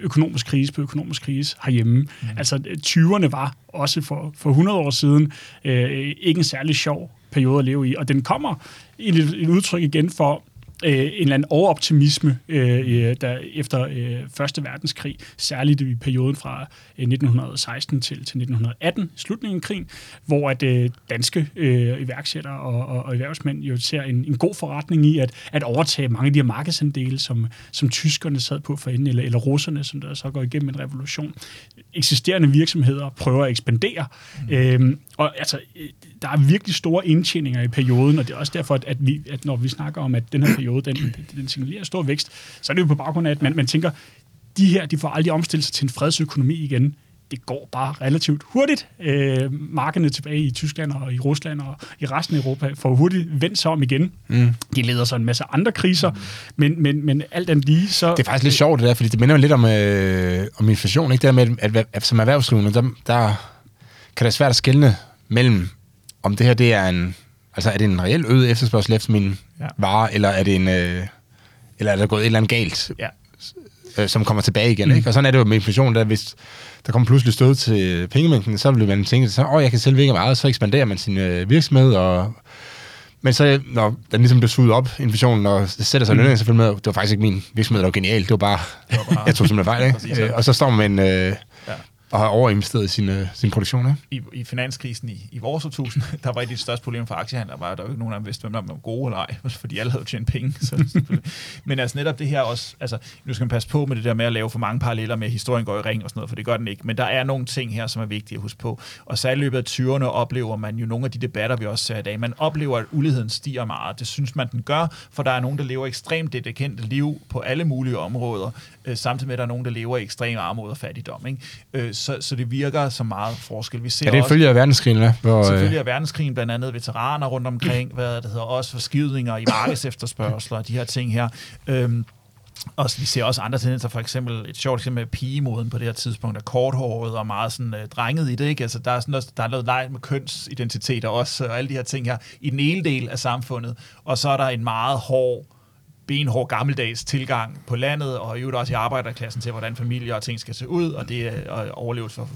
økonomisk krise på økonomisk krise herhjemme. Mm. Altså 20'erne var også for, for 100 år siden, øh, ikke en særlig sjov periode at leve i. Og den kommer i et, et udtryk igen for øh, en eller anden overoptimisme øh, der efter øh, Første Verdenskrig, særligt i perioden fra øh, 1916 til, til 1918, slutningen af krigen, hvor at øh, danske øh, iværksættere og, og, og erhvervsmænd jo ser en, en god forretning i at, at overtage mange af de her markedsandele, som, som tyskerne sad på for enden, eller, eller russerne, som der så går igennem en revolution. Eksisterende virksomheder prøver at ekspandere, mm. øh, og altså, der er virkelig store indtjeninger i perioden, og det er også derfor, at, vi, at når vi snakker om, at den her periode, den, den signalerer stor vækst, så er det jo på baggrund af, at man, man tænker, de her, de får aldrig omstillet sig til en fredsøkonomi igen det går bare relativt hurtigt. Øh, markederne tilbage i Tyskland og i Rusland og i resten af Europa får hurtigt vendt sig om igen. Mm. De leder så en masse andre kriser, mm. men, men, men alt andet lige så... Det er faktisk lidt sjovt det der, fordi det minder lidt om, øh, om inflation, ikke? Det der med, at, at, at som erhvervsdrivende, der, der kan det svært at skelne mellem, om det her det er en, altså er det en reelt øget efterspørgsel efter min ja. vare, eller er det en, øh, eller er der gået et eller andet galt, ja. øh, som kommer tilbage igen, mm. ikke? Og sådan er det jo med inflation, der hvis der kommer pludselig stød til pengemængden, så vil man tænke, så, åh, jeg kan sælge ikke meget, så ekspanderer man sin øh, virksomhed, og men så, når den ligesom blev suget op, inflationen, og det sætter sig mm. lønningen selvfølgelig med, det var faktisk ikke min virksomhed, der var genial, det var bare, det var bare jeg tog simpelthen fejl, ikke? Præcis, ja. Og så står man med en, øh, ja og har overinvesteret i sin, uh, sin produktion. Ikke? I, I finanskrisen i, i vores årtusind, der var et af de største problemer for aktiehandler, var, at der var ikke nogen, der vidste, hvem der var gode eller ej, fordi alle havde tjent penge. Så, men altså netop det her også, altså nu skal man passe på med det der med at lave for mange paralleller med, at historien går i ring og sådan noget, for det gør den ikke. Men der er nogle ting her, som er vigtige at huske på. Og så i løbet af 20'erne oplever man jo nogle af de debatter, vi også ser i dag. Man oplever, at uligheden stiger meget. Det synes man, den gør, for der er nogen, der lever ekstremt dedikente liv på alle mulige områder, øh, samtidig med, at der er nogen, der lever i ekstrem armod og fattigdom. Ikke? Øh, så, så det virker så meget forskel. Vi ser ja, det følger af verdenskrigen, eller? Hvor, selvfølgelig af verdenskrigen, blandt andet veteraner rundt omkring, hvad det hedder, også forskydninger i markedsefterspørgsler, de her ting her. Øhm, og vi ser også andre tendenser, for eksempel et sjovt eksempel med pigemoden på det her tidspunkt, er korthåret og meget sådan uh, drenget i det, ikke? Altså der er, sådan noget, der er noget leg med kønsidentiteter også, og alle de her ting her, i den ene del af samfundet, og så er der en meget hård benhård gammeldags tilgang på landet, og i øvrigt også i arbejderklassen til, hvordan familier og ting skal se ud, og det er overlevet for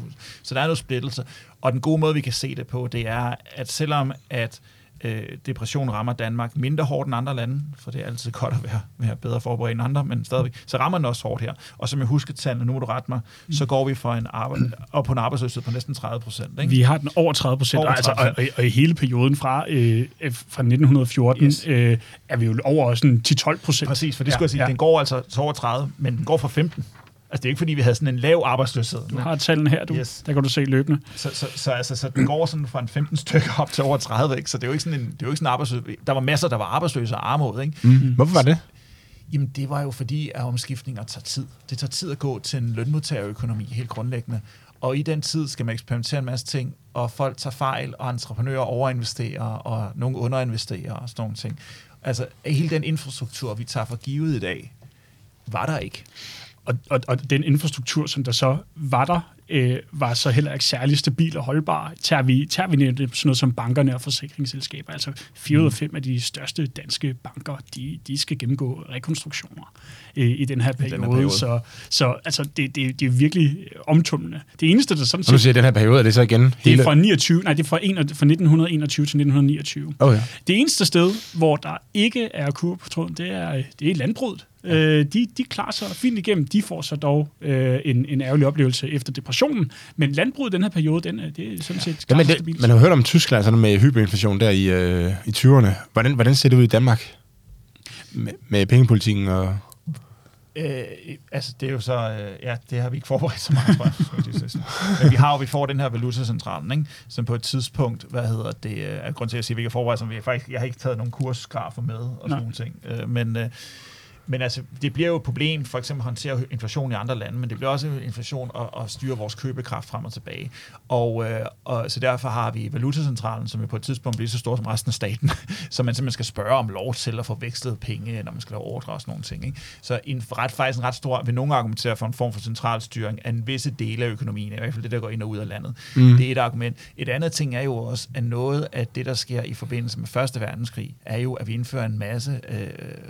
Så der er noget splittelse. Og den gode måde, vi kan se det på, det er, at selvom at øh, depression rammer Danmark mindre hårdt end andre lande, for det er altid godt at være, være bedre forberedt end andre, men stadigvæk, så rammer den også hårdt her. Og som jeg husker tallene, nu må du rette mig, så går vi fra en arbejde, op på en arbejdsløshed på næsten 30 procent. Vi har den over 30 procent, altså, og, og, og, i hele perioden fra, øh, fra 1914 yes. øh, er vi jo over sådan 10-12 procent. Præcis, for det skulle ja, jeg sige, ja. den går altså til over 30, men den går fra 15. Altså, det er ikke, fordi vi havde sådan en lav arbejdsløshed. Du har tallene her, du. Yes. Der kan du se løbende. Så, så, så, altså, så den går sådan fra en 15 stykker op til over 30, ikke? Så det er jo ikke sådan en, det er jo ikke sådan en arbejdsløs. Der var masser, der var arbejdsløse og armod, ikke? Mm. Hvorfor var det? Jamen, det var jo fordi, at omskiftninger tager tid. Det tager tid at gå til en lønmodtagerøkonomi, helt grundlæggende. og i den tid skal man eksperimentere en masse ting, og folk tager fejl, og entreprenører overinvesterer, og nogle underinvesterer og sådan nogle ting. Altså, hele den infrastruktur, vi tager for givet i dag, var der ikke. Og, og, og den infrastruktur, som der så var der, øh, var så heller ikke særlig stabil og holdbar. Tager vi, tager vi sådan noget som bankerne og forsikringsselskaber, altså fire ud af fem af de største danske banker, de, de skal gennemgå rekonstruktioner øh, i den her periode. Den her periode. Så, så altså, det, det, det er virkelig omtumlende. Det eneste, der sådan set... Du siger, den her periode, er det så igen? Det er fra, 29, nej, det er fra, en, fra 1921 til 1929. Oh, ja. Det eneste sted, hvor der ikke er kur på tråden, det er, det er landbruget. Ja. Øh, de, de klarer sig fint igennem. De får så dog øh, en, en ærgerlig oplevelse efter depressionen. Men landbruget i den her periode, den, det er sådan set ja, men det, Man har hørt om Tyskland sådan med hyperinflation der i, øh, i 20'erne. Hvordan, hvordan ser det ud i Danmark? Med, med pengepolitikken og... Øh, altså, det er jo så... Øh, ja, det har vi ikke forberedt så meget, tror jeg. Men vi har jo, vi får den her valutacentralen, ikke? som på et tidspunkt, hvad hedder det, øh, er grund til at sige, at vi ikke har forberedt, som vi faktisk, jeg har ikke taget nogen kursgrafer med og sådan nogle ting. Øh, men, øh, men altså, det bliver jo et problem, for eksempel at håndtere inflation i andre lande, men det bliver også inflation at, at styre vores købekraft frem og tilbage. Og, øh, og så derfor har vi valutacentralen, som er på et tidspunkt bliver så stor som resten af staten, så man simpelthen skal spørge om lov til at få vekslet penge, når man skal lave ordre og sådan nogle ting. Ikke? Så en ret, faktisk en ret stor, vil nogen argumentere for en form for centralstyring af en visse dele af økonomien, i hvert fald det, der går ind og ud af landet. Mm. Det er et argument. Et andet ting er jo også, at noget af det, der sker i forbindelse med Første Verdenskrig, er jo, at vi indfører en masse øh,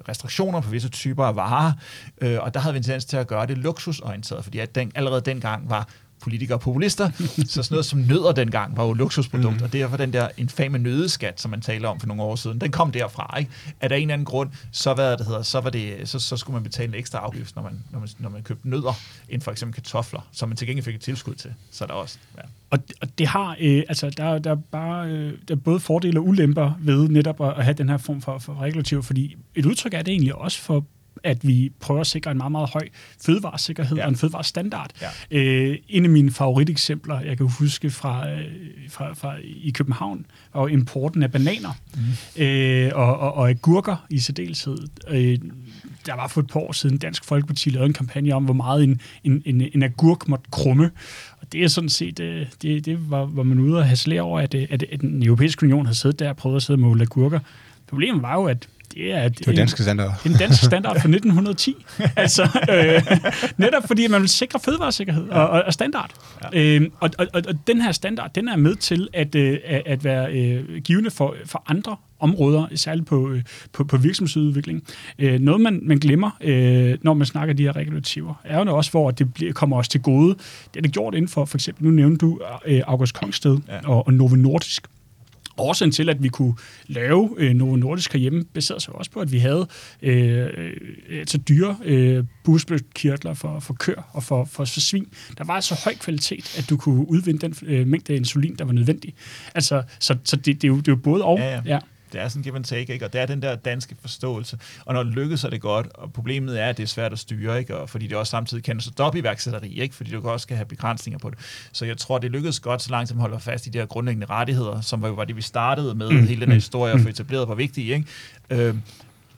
restriktioner på visse typer af varer, øh, og der havde vi en tendens til at gøre det luksusorienteret, fordi at den, allerede dengang var politikere og populister, så sådan noget som nødder dengang var jo luksusprodukt, mm. og derfor den der infame nødeskat, som man taler om for nogle år siden, den kom derfra, ikke? At der en eller anden grund, så, hvad det hedder, så, var det, så, så skulle man betale en ekstra afgift, når man, når man, når man købte nødder, end for eksempel kartofler, som man til gengæld fik et tilskud til. Så der også, ja. Og, og det har, øh, altså der, der, er bare, øh, der er både fordele og ulemper ved netop at, at have den her form for, for regulativ, fordi et udtryk er det egentlig også for at vi prøver at sikre en meget, meget høj fødevaresikkerhed ja. og en fødevarestandard. Ja. Øh, en af mine favoriteksempler, jeg kan huske fra, øh, fra, fra i København, og importen af bananer mm. øh, og, og, og agurker i særdeleshed. Øh, der var for et par år siden Dansk Folkeparti lavede en kampagne om, hvor meget en, en, en, en agurk måtte krumme. Og det er sådan set, øh, det, det var, var man ude og have over, at, at, at den europæiske union havde siddet der og prøvet at sidde og måle agurker. Problemet var jo, at det er, det er danske standard. En dansk standard fra 1910. altså, øh, netop fordi man vil sikre fødevaresikkerhed og, og, og standard. Ja. Øh, og, og, og, og den her standard, den er med til at, øh, at være øh, givende for, for andre områder, særligt på, øh, på, på virksomhedsudvikling. Øh, noget, man, man glemmer, øh, når man snakker de her regulativer, er jo også, hvor det bliver, kommer os til gode. Det er det gjort inden for, for eksempel, nu nævnte du øh, August Kongsted ja. og, og Novo Nordisk. Årsagen til, at vi kunne lave øh, Novo Nordisk herhjemme, baserede sig også på, at vi havde øh, altså dyre øh, busbødkirtler for, for kør og for, for, for svin. Der var altså høj kvalitet, at du kunne udvinde den øh, mængde af insulin, der var nødvendig. Altså, så så det, det, er jo, det er jo både og. Ja, ja. ja det er sådan give and take, ikke? og det er den der danske forståelse. Og når det lykkes, er det godt, og problemet er, at det er svært at styre, ikke? Og fordi det også samtidig kan så iværksætteri, ikke? fordi du også skal have begrænsninger på det. Så jeg tror, det lykkedes godt, så langt som holder fast i de her grundlæggende rettigheder, som var jo var det, vi startede med, mm. hele den her historie, og få etableret var vigtigt. Ikke? Øh,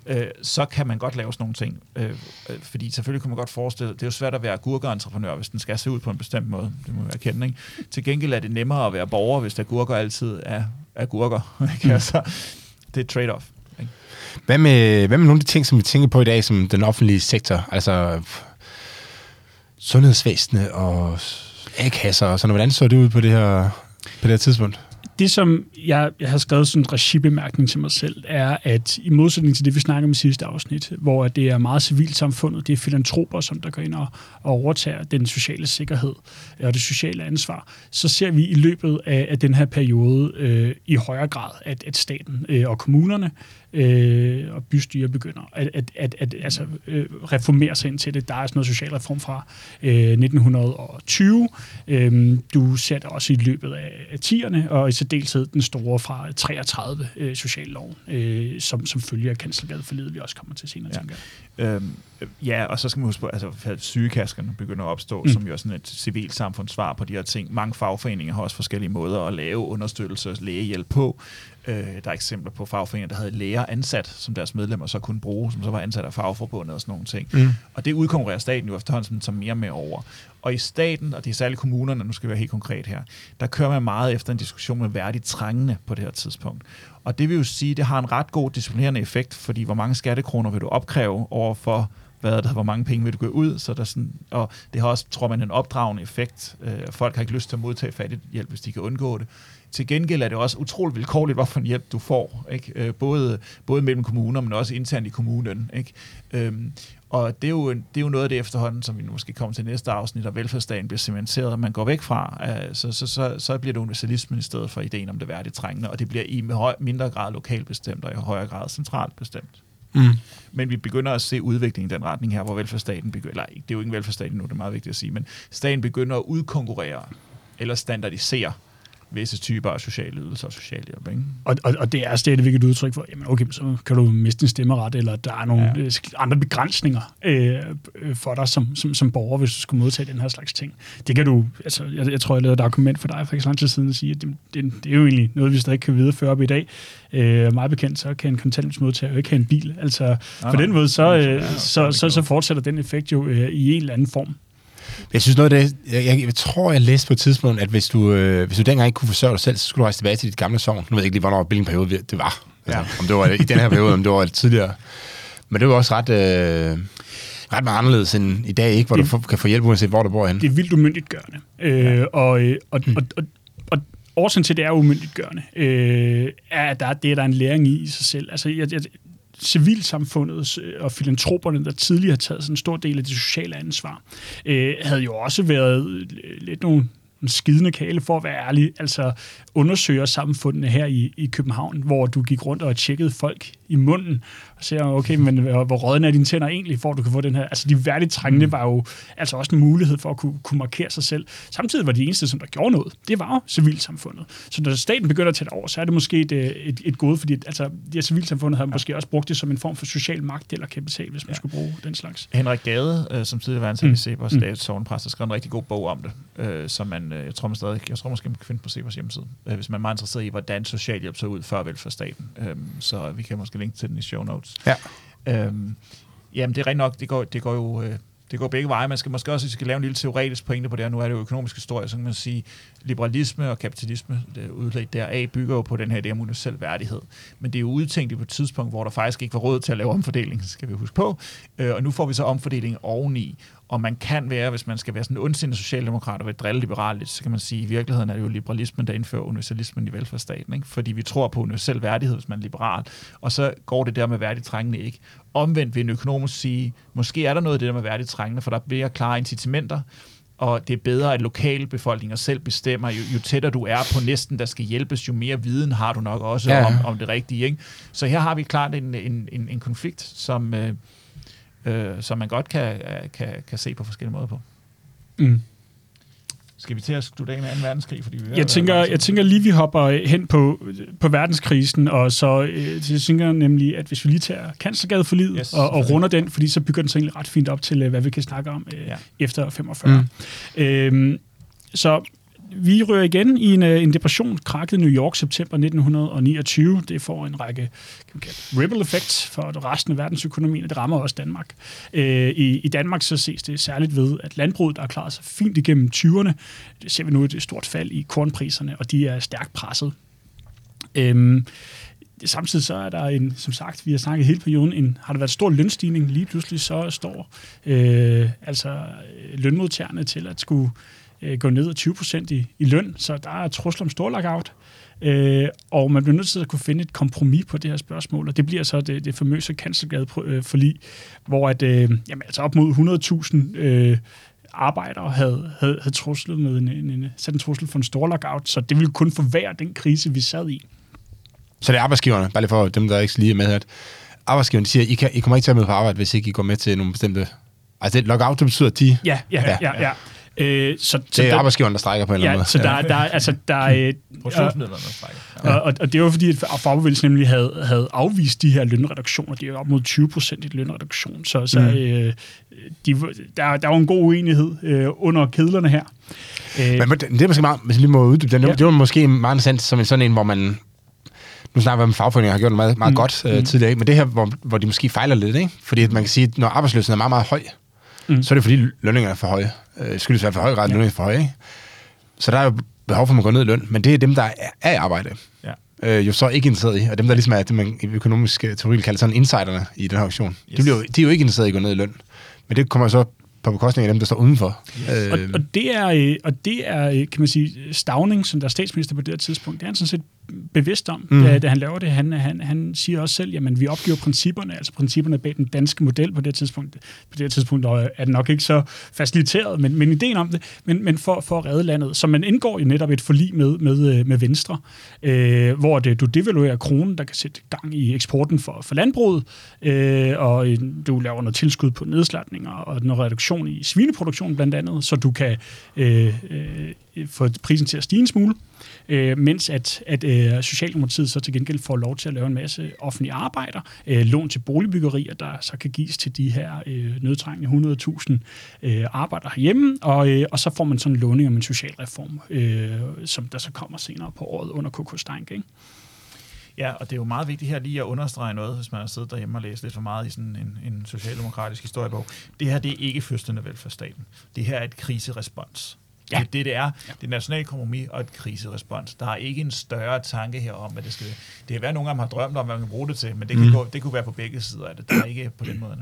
øh, så kan man godt lave sådan nogle ting. Øh, øh, fordi selvfølgelig kan man godt forestille, det er jo svært at være gurkeentreprenør, hvis den skal se ud på en bestemt måde. Det må være kendt, ikke? Til gengæld er det nemmere at være borger, hvis der gurker altid er, er gurker. Ikke? Mm. Altså, det er trade-off. Ikke? Hvad med, hvad med nogle af de ting, som vi tænker på i dag, som den offentlige sektor, altså sundhedsvæsenet og A-kasser og sådan Hvordan så det ud på det her, på det her tidspunkt? Det, som jeg, jeg har skrevet sådan en regibemærkning til mig selv, er, at i modsætning til det, vi snakkede om i sidste afsnit, hvor det er meget civilsamfundet, det er filantroper, som der går ind og, og overtager den sociale sikkerhed og det sociale ansvar, så ser vi i løbet af, af den her periode øh, i højere grad, at, at staten øh, og kommunerne øh, og bystyre begynder at, at, at, at altså, øh, reformere sig ind til det. Der er sådan noget socialreform fra øh, 1920. Øh, du ser det også i løbet af, af 10'erne, og i særdeleshed den store fra 33 øh, socialloven, øh, som, som følger af kanslergadeforledet, vi også kommer til senere. Ja. Øhm, ja, og så skal man huske på, altså, sygekaskerne begynder at opstå, mm. som jo er sådan et civilt samfundssvar på de her ting. Mange fagforeninger har også forskellige måder at lave understøttelse og lægehjælp på. Øh, der er eksempler på fagforeninger, der havde læger ansat, som deres medlemmer så kunne bruge, som så var ansat af fagforbundet og sådan nogle ting. Mm. Og det udkonkurrerer staten jo efterhånden som mere med over. Og i staten, og det er særligt kommunerne, nu skal vi være helt konkret her, der kører man meget efter en diskussion med værdigt trængende på det her tidspunkt. Og det vil jo sige, at det har en ret god disciplinerende effekt, fordi hvor mange skattekroner vil du opkræve over for hvad der, hvor mange penge vil du gå ud, så der sådan, og det har også, tror man, en opdragende effekt. Øh, folk har ikke lyst til at modtage fattig hjælp, hvis de kan undgå det. Til gengæld er det også utroligt vilkårligt, hvorfor en hjælp du får, ikke? Øh, både, både mellem kommuner, men også internt i kommunen. Ikke? Øhm, og det er, jo, det er jo noget af det efterhånden, som vi måske kommer til næste afsnit, og velfærdsstaten bliver cementeret, og man går væk fra, øh, så, så, så, så bliver det universalismen i stedet for ideen om det værdige trængende, og det bliver i mindre grad lokalt bestemt, og i højere grad centralt bestemt. Mm. Men vi begynder at se udviklingen i den retning her, hvor velfærdsstaten begynder, eller det er jo ikke velfærdsstaten nu, det er meget vigtigt at sige, men staten begynder at udkonkurrere eller standardisere visse typer af sociale ydelser og socialhjælp. Ikke? Og, og, og det er stadigvæk et udtryk for, jamen okay, så kan du miste din stemmeret, eller der er nogle ja. Øh, andre begrænsninger øh, for dig som, som, som borger, hvis du skulle modtage den her slags ting. Det kan du, altså jeg, jeg tror, jeg lavede et argument for dig for ikke så lang tid siden at sige, at det, det, det er jo egentlig noget, vi stadig kan videreføre op i dag. Øh, meget bekendt, så kan en kontanthjælpsmodtager jo ikke have en bil. Altså nej, på nej, den måde, så, øh, så, så, så fortsætter den effekt jo øh, i en eller anden form. Jeg synes noget af det, jeg, jeg, jeg tror, jeg læste på et tidspunkt, at hvis du, øh, hvis du dengang ikke kunne forsørge dig selv, så skulle du rejse tilbage til dit gamle sovn. Nu ved jeg ikke lige, hvornår hvilken periode det var. Altså, ja. Om det var i den her periode, om det var tidligere. Men det var også ret, øh, ret meget anderledes end i dag, ikke, hvor det, du kan få hjælp, uanset hvor du bor henne. Det er vildt umyndiggørende. Øh, ja. og, øh, og, og, og, og årsagen til, at det er umyndiggørende, øh, er, at der, det er der en læring i i sig selv. Altså, jeg, jeg, civilsamfundet øh, og filantroperne, der tidligere har taget sådan en stor del af det sociale ansvar, øh, havde jo også været øh, lidt nogle en skidende kale, for at være ærlig, altså undersøger samfundene her i, i København, hvor du gik rundt og tjekkede folk i munden, og ser, okay, men hvor rådne er dine tænder egentlig, for at du kan få den her... Altså, de værdigt trængende mm. var jo altså også en mulighed for at kunne, kunne markere sig selv. Samtidig var de eneste, som der gjorde noget, det var jo civilsamfundet. Så når staten begynder at tage det over, så er det måske et, et, et gode, fordi altså, det her civilsamfundet har ja. måske også brugt det som en form for social magt eller kapital, hvis man ja. skulle bruge den slags. Henrik Gade, øh, som tidligere var ansat mm. i Cepos, mm. sovnepræst, har skrevet en rigtig god bog om det, øh, som man, øh, jeg tror man stadig, jeg tror måske man kan finde på Cepos hjemmeside, øh, hvis man er meget interesseret i, hvordan socialhjælp så ud før velfærdsstaten. Øh, så vi kan måske linke til den i show notes. Ja. Øhm, jamen, det er rigtig nok, det går, det går jo... Øh, det går begge veje. Man skal måske også, skal lave en lille teoretisk pointe på det her, nu er det jo økonomisk historie, så kan man sige, liberalisme og kapitalisme, det udlæg deraf, bygger jo på den her idé om universel værdighed. Men det er jo udtænkt på et tidspunkt, hvor der faktisk ikke var råd til at lave omfordeling, skal vi huske på. Øh, og nu får vi så omfordeling oveni. Og man kan være, hvis man skal være sådan en ondsindet socialdemokrat og være drilleliberalt, så kan man sige, at i virkeligheden er det jo liberalismen, der indfører universalismen i velfærdsstaten. Ikke? Fordi vi tror på universel værdighed, hvis man er liberal. Og så går det der med værdigt trængende ikke. Omvendt vil en økonomisk sige, måske er der noget af det der med værdigt trængende, for der bliver klare incitamenter, og det er bedre, at lokalbefolkninger selv bestemmer. Jo, jo tættere du er på næsten, der skal hjælpes, jo mere viden har du nok også ja. om, om det rigtige. Ikke? Så her har vi klart en, en, en, en konflikt, som, øh, øh, som man godt kan, kan, kan se på forskellige måder på. Mm. Skal vi til at slutte af med 2. verdenskrig? Fordi vi jeg, tænker, jeg tænker lige, vi hopper hen på, på verdenskrisen, og så øh, jeg tænker nemlig, at hvis vi lige tager Kanslergade for livet yes, og, og runder den, fordi så bygger den sig egentlig ret fint op til, øh, hvad vi kan snakke om øh, ja. efter 45. Mm. Øhm, så vi rører igen i en, øh, en depression, krakket New York september 1929. Det får en række kan kalde, ripple effect for resten af verdensøkonomien, og det rammer også Danmark. Øh, i, I Danmark så ses det særligt ved, at landbruget, der har klaret sig fint igennem 20'erne, det ser vi nu et stort fald i kornpriserne, og de er stærkt presset. Øh, samtidig så er der en, som sagt, vi har snakket hele perioden, en, har der været stor lønstigning, lige pludselig så står øh, altså lønmodtagerne til at skulle øh, gå ned af 20 procent i, i løn, så der er trusler om stor lockout. Øh, og man bliver nødt til at kunne finde et kompromis på det her spørgsmål, og det bliver så det, det famøse kanslergade forlig, hvor at, øh, jamen, altså op mod 100.000 øh, arbejdere havde, havde, havde truslet med en, en, en, sat en trussel for en stor lockout, så det ville kun forværre den krise, vi sad i. Så det er arbejdsgiverne, bare lige for dem, der ikke lige er med, at arbejdsgiverne siger, I, kan, I kommer ikke til at med på arbejde, hvis ikke I går med til nogle bestemte... Altså, lockout, det betyder, at de... Ja, ja, ja. ja, ja. Øh, så, så det er der, arbejdsgiveren, der strækker på en ja, eller anden måde. Så der, der, altså, der, øh, der strækker. Ja. Og, og, det var fordi, at fagbevægelsen nemlig havde, havde afvist de her lønreduktioner. De er op mod 20 procent i lønreduktion. Så, så mm. øh, de, der, der var en god uenighed øh, under kedlerne her. Øh, Men det er måske meget, hvis lige må uddybe den, ja. det var måske meget interessant som en sådan en, hvor man nu snakker vi om, at fagforeninger har gjort det meget, meget mm. godt øh, Mm. tidligere, men det her, hvor, hvor de måske fejler lidt, ikke? fordi at man kan sige, at når arbejdsløsheden er meget, meget høj, Mm. så er det fordi lønningerne er for høje. Øh, skyldes i hvert fald for høj grad, at lønningerne er for høje. Ikke? Så der er jo behov for, at man går ned i løn, men det er dem, der er, i arbejde. Ja. Øh, jo så ikke interesseret i, og dem, der ligesom er det, man i økonomisk øh, teori vil kalde sådan insiderne i den her auktion, yes. Yes. de, bliver, de er jo ikke interesseret i at gå ned i løn. Men det kommer så på bekostning af dem, der står udenfor. Øh, Og, og, det er, øh, og det er, øh, kan man sige, Stavning, som der er statsminister på det her tidspunkt, det er han sådan set bevidst om, mm. Da, da han laver det. Han, han, han siger også selv, jamen vi opgiver principperne, altså principperne bag den danske model på det tidspunkt. På det tidspunkt er det nok ikke så faciliteret, men, men ideen om det, men, men for, for at redde landet. Så man indgår jo netop et forlig med, med, øh, med Venstre, øh, hvor det, du devaluerer kronen, der kan sætte gang i eksporten for, for landbruget, øh, og du laver noget tilskud på nedslatninger og noget reduktion i svineproduktionen blandt andet, så du kan øh, øh, få prisen til at stige en smule. Øh, Øh, mens at, at øh, Socialdemokratiet så til gengæld får lov til at lave en masse offentlige arbejder, øh, lån til boligbyggerier, der så kan gives til de her øh, nødtrængende 100.000 øh, arbejder herhjemme, og, øh, og så får man sådan en låning om en socialreform, øh, som der så kommer senere på året under KK Steinke. Ikke? Ja, og det er jo meget vigtigt her lige at understrege noget, hvis man har siddet derhjemme og læst lidt for meget i sådan en, en socialdemokratisk historiebog. Det her, det er ikke fødslen af velfærdsstaten. Det her er et kriserespons. Ja. Det er det, det er. Ja. Det er kompromis og et kriserespons. Der er ikke en større tanke her om, at det skal... Det kan være, at nogle af dem har drømt om, hvad man kan bruge det til, men det, kan Mm. gå, det kunne være på begge sider af det. Der er ikke på den måde.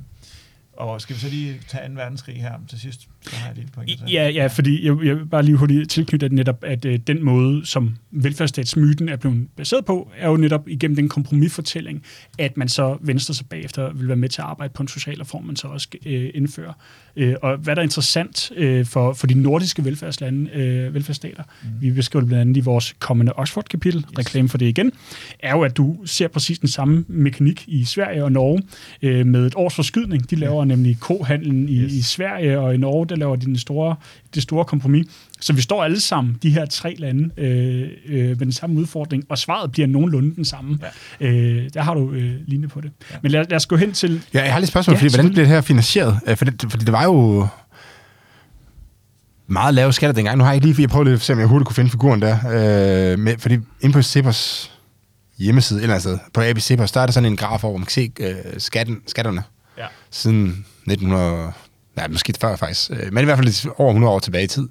Og skal vi så lige tage 2. verdenskrig her til sidst? Har jeg point. tage. Ja, ja, fordi jeg, jeg vil bare lige hurtigt tilknytte at netop, at øh, den måde, som velfærdsstatsmyten er blevet baseret på, er jo netop igennem den kompromisfortælling, at man så venstre sig bagefter vil være med til at arbejde på en social reform, man så også øh, indfører. Øh, og hvad der er interessant øh, for, for de nordiske velfærdslande, øh, velfærdsstater, mm. vi beskriver blandt andet i vores kommende Oxford-kapitel, yes. reklame for det igen, er jo, at du ser præcis den samme mekanik i Sverige og Norge øh, med et års forskydning. De laver nemlig kohandlen i, yes. i Sverige, og i Norge, der laver de den store, det store kompromis. Så vi står alle sammen, de her tre lande, øh, øh, med den samme udfordring, og svaret bliver nogenlunde den samme. Ja. Øh, der har du øh, lignende på det. Ja. Men lad, lad os gå hen til... Ja, jeg har lidt spørgsmål, Ja, fordi hvordan bliver det her finansieret? Øh, For det, fordi det var jo meget lave skatter dengang. Nu har jeg ikke lige, jeg prøvede lidt at se, om jeg hurtigt kunne finde figuren der. Øh, med, fordi inde på Cepos hjemmeside, et eller andet sted, på ABC Cepos, der er der sådan en graf over, hvor man kan se øh, skatten, skatterne Ja. siden 1900, nej, måske før faktisk, øh, men i hvert fald lidt over 100 år tilbage i tid.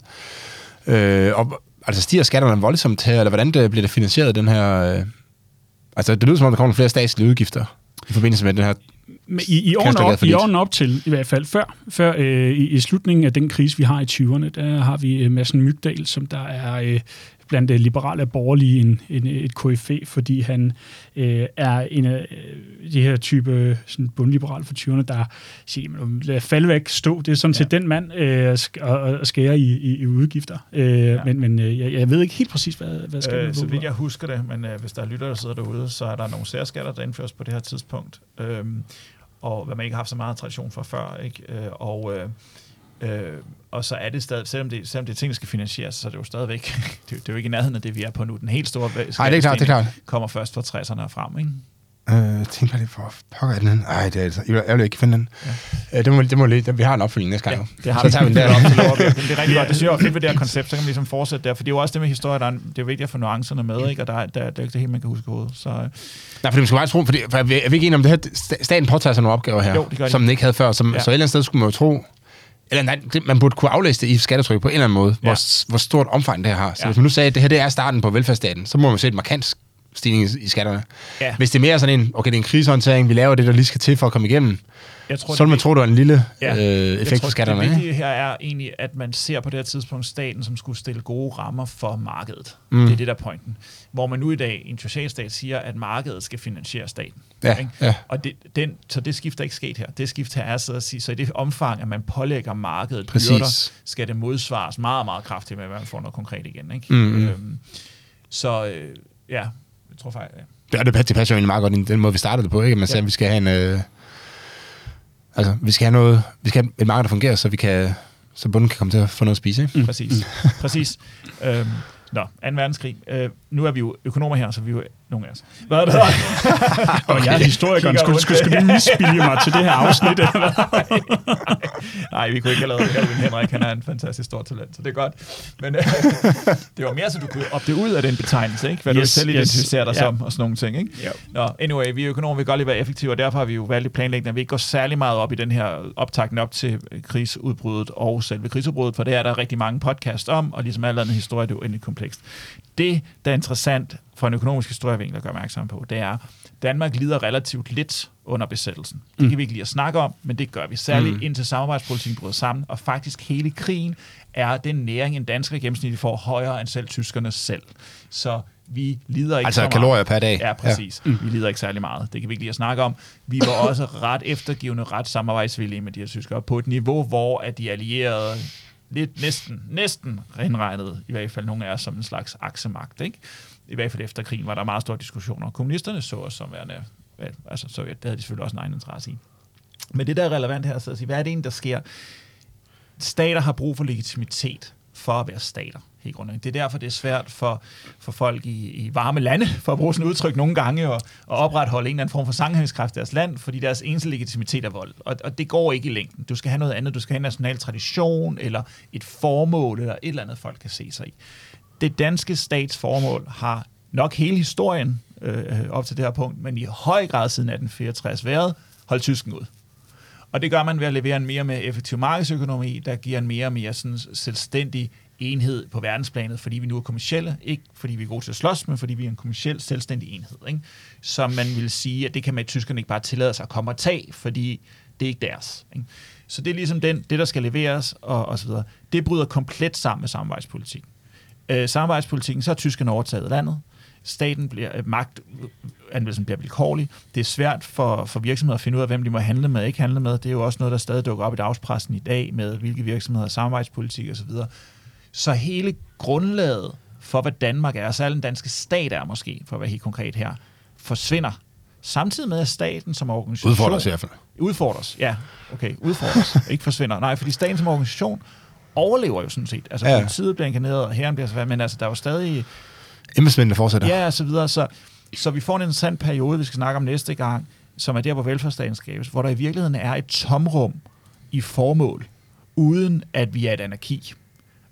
Øh, og, altså stiger skatterne voldsomt her, eller hvordan det, bliver det finansieret, den her... Øh, altså, det lyder som om, der kommer flere statslige udgifter i forbindelse med den her... I, i, årene op, I årene op til, i hvert fald før, før øh, i, i slutningen af den krise, vi har i 20'erne, der har vi øh, Madsen Mygdal, som der er øh, blandt øh, liberale borgerlige en, en, et KFA, fordi han øh, er en af øh, de her type sådan bundliberale for 20'erne, der siger, "Jamen, lad falde væk, stå. Det er sådan set Ja. den mand øh, og, og skære i, i, i udgifter. Øh, ja. Men, men øh, jeg, jeg ved ikke helt præcis, hvad, hvad skal Øh, så vidt jeg husker det, men øh, hvis der er lyttere, der sidder derude, så er der nogle særskatter, der indføres på det her tidspunkt. Øhm, og hvad man ikke har haft så meget tradition for før. Ikke? Øh, og, øh, øh, og så er det stadig, selvom det, selvom det er ting, der skal finansieres, så er det jo stadigvæk, det, det er jo ikke i nærheden af det, vi er på nu. Den helt store Nej, det er klart, det er klart. kommer først fra 60'erne og frem. Ikke? Øh, jeg tænker lige, hvor pokker er den? Ej, det er altså, jeg vil, jeg vil ikke finde den. Ja. Øh, det må, det må lige, det, vi har en opfølging næste gang. Ja, det har så tager vi den Det er der. op til lov. Det er rigtig godt. Det synes jeg også fedt ved det her koncept, så kan vi ligesom fortsætte der. For det er jo også det med historie, der er, det er vigtigt at få nuancerne med, ikke? og der, er- der, der, det er ikke det hele, man kan huske hovedet. Så, øh, Nej, for det skal bare tro, for er vi er vi ikke enige om det her, sta- staten påtager sig nogle opgaver her, Jo, det gør de. som den ikke havde før, som, Ja. ja. så et eller andet sted skulle man jo tro, eller nej, det, man burde kunne aflæse det i skattetryk på en eller anden måde, Ja. hvor, hvor stort omfang det her har. Så Ja. hvis man nu sagde, at det her det er starten på velfærdsstaten, så må man se et markant stigning i, i skatterne. Ja. Hvis det er mere sådan en, okay, det er en krisehåndtering, vi laver det, der lige skal til for at komme igennem, jeg tror, så vil man tro, det var en lille Ja. øh, effekt tror, på skatterne. Det vigtige her er egentlig, at man ser på det her tidspunkt staten, som skulle stille gode rammer for markedet. Mm. Det er det, der er pointen. Hvor man nu i dag i en socialstat siger, at markedet skal finansiere staten. Ja, Ikke? ja. Og det, den, så det skifter ikke sket her. Det skift her er så at sige, så i det omfang, at man pålægger markedet Præcis. byrder, skal det modsvares meget, meget kraftigt med, at man får noget konkret igen. Ikke? Mm, mm. Øhm, så øh, ja, jeg tror faktisk, ja. Det, og det, det passer jo egentlig meget godt i den måde, vi startede det på, ikke? Man siger, Ja. at vi skal have en... Øh, altså, vi skal have noget... Vi skal have et marked, der fungerer, så vi kan... Så bunden kan komme til at få noget at spise, ikke? Mm. Præcis. Præcis. Øhm, nå, 2. verdenskrig. Øh, nu er vi jo økonomer her, så vi er jo Nogle af os. Hvad er det? Og jeg er historikeren. Skulle, skulle, skulle du misbillige mig til det her afsnit? Eller hvad? Nej, vi kunne ikke have lavet det. Henrik, han er en fantastisk stor talent, så det er godt. Men øh, det var mere, så du kunne opte ud af den betegnelse, ikke? Hvad yes, du selv yes. identificerer dig Ja. som, og sådan nogle ting, ikke? Ja. Nå, anyway, vi er økonomer, vi kan godt lide at være effektive, og derfor har vi jo valgt i planlægningen, at vi ikke går særlig meget op i den her optakten op til krigsudbruddet og selve krigsudbruddet, for det er der rigtig mange podcast om, og ligesom alle andre historier, det er uendelig komplekst. Det, der er interessant for en økonomisk historievinkel at gøre opmærksom på, det er, Danmark lider relativt lidt under besættelsen. Det kan vi ikke lide at snakke om, men det gør vi særligt, mm. indtil samarbejdspolitikken bryder sammen, og faktisk hele krigen er den næring, en dansker gennemsnitligt får højere end selv tyskerne selv. Så vi lider ikke Altså så meget. kalorier per dag. Ja, præcis. Ja. Mm. Vi lider ikke særlig meget. Det kan vi ikke lide at snakke om. Vi var også ret eftergivende, ret samarbejdsvillige med de her tyskere, på et niveau, hvor at de allierede lidt næsten, næsten indregnet, i hvert fald nogle af os, som en slags aksemagt. Ikke? I hvert fald efter krigen var der meget store diskussioner. Kommunisterne så os som værende, vel, altså Sovjet, det havde de selvfølgelig også en egen interesse i. Men det, der er relevant her, så at sige, hvad er det egentlig, der sker? Stater har brug for legitimitet for at være stater, helt grundlæggende. Det er derfor, det er svært for, for folk i, i varme lande, for at bruge sådan et udtryk nogle gange, at, at opretholde en eller anden form for sammenhængskraft i deres land, fordi deres eneste legitimitet er vold. Og, og det går ikke i længden. Du skal have noget andet. Du skal have en national tradition, eller et formål, eller et eller andet, folk kan se sig i. Det danske statsformål har nok hele historien øh, op til det her punkt, men i høj grad siden 1864 været, hold tysken ud. Og det gør man ved at levere en mere og mere effektiv markedsøkonomi, der giver en mere og mere sådan selvstændig enhed på verdensplanet, fordi vi nu er kommercielle, ikke fordi vi er gode til at slås, men fordi vi er en kommerciel selvstændig enhed. Ikke? Så man vil sige, at det kan man tyskerne ikke bare tillade sig at komme og tage, fordi det er ikke deres. Ikke? Så det er ligesom den, det, der skal leveres, og, og så videre. Det bryder komplet sammen med samarbejdspolitikken. Øh, samarbejdspolitikken, så har tyskerne overtaget landet. Staten bliver, øh, magtanvendelsen bliver vilkårlig. Det er svært for, for virksomheder at finde ud af, hvem de må handle med og ikke handle med. Det er jo også noget, der stadig dukker op i dagspressen i dag, med hvilke virksomheder, samarbejdspolitik osv. Så, så hele grundlaget for, hvad Danmark er, så den danske stat er måske, for at være helt konkret her, forsvinder. Samtidig med, at staten som organisation... Udfordres i hvert fald. Udfordres, ja. Okay, udfordres. ikke forsvinder. Nej, fordi staten som organisation overlever jo sådan set. Altså, Ja, politiet bliver inkarneret, og herren bliver så men altså, der er jo stadig... Embedsmændene fortsætter. Ja, og så videre. Så, så vi får en interessant periode, vi skal snakke om næste gang, som er der, hvor velfærdsstaten skabes, hvor der i virkeligheden er et tomrum i formål, uden at vi er et anarki.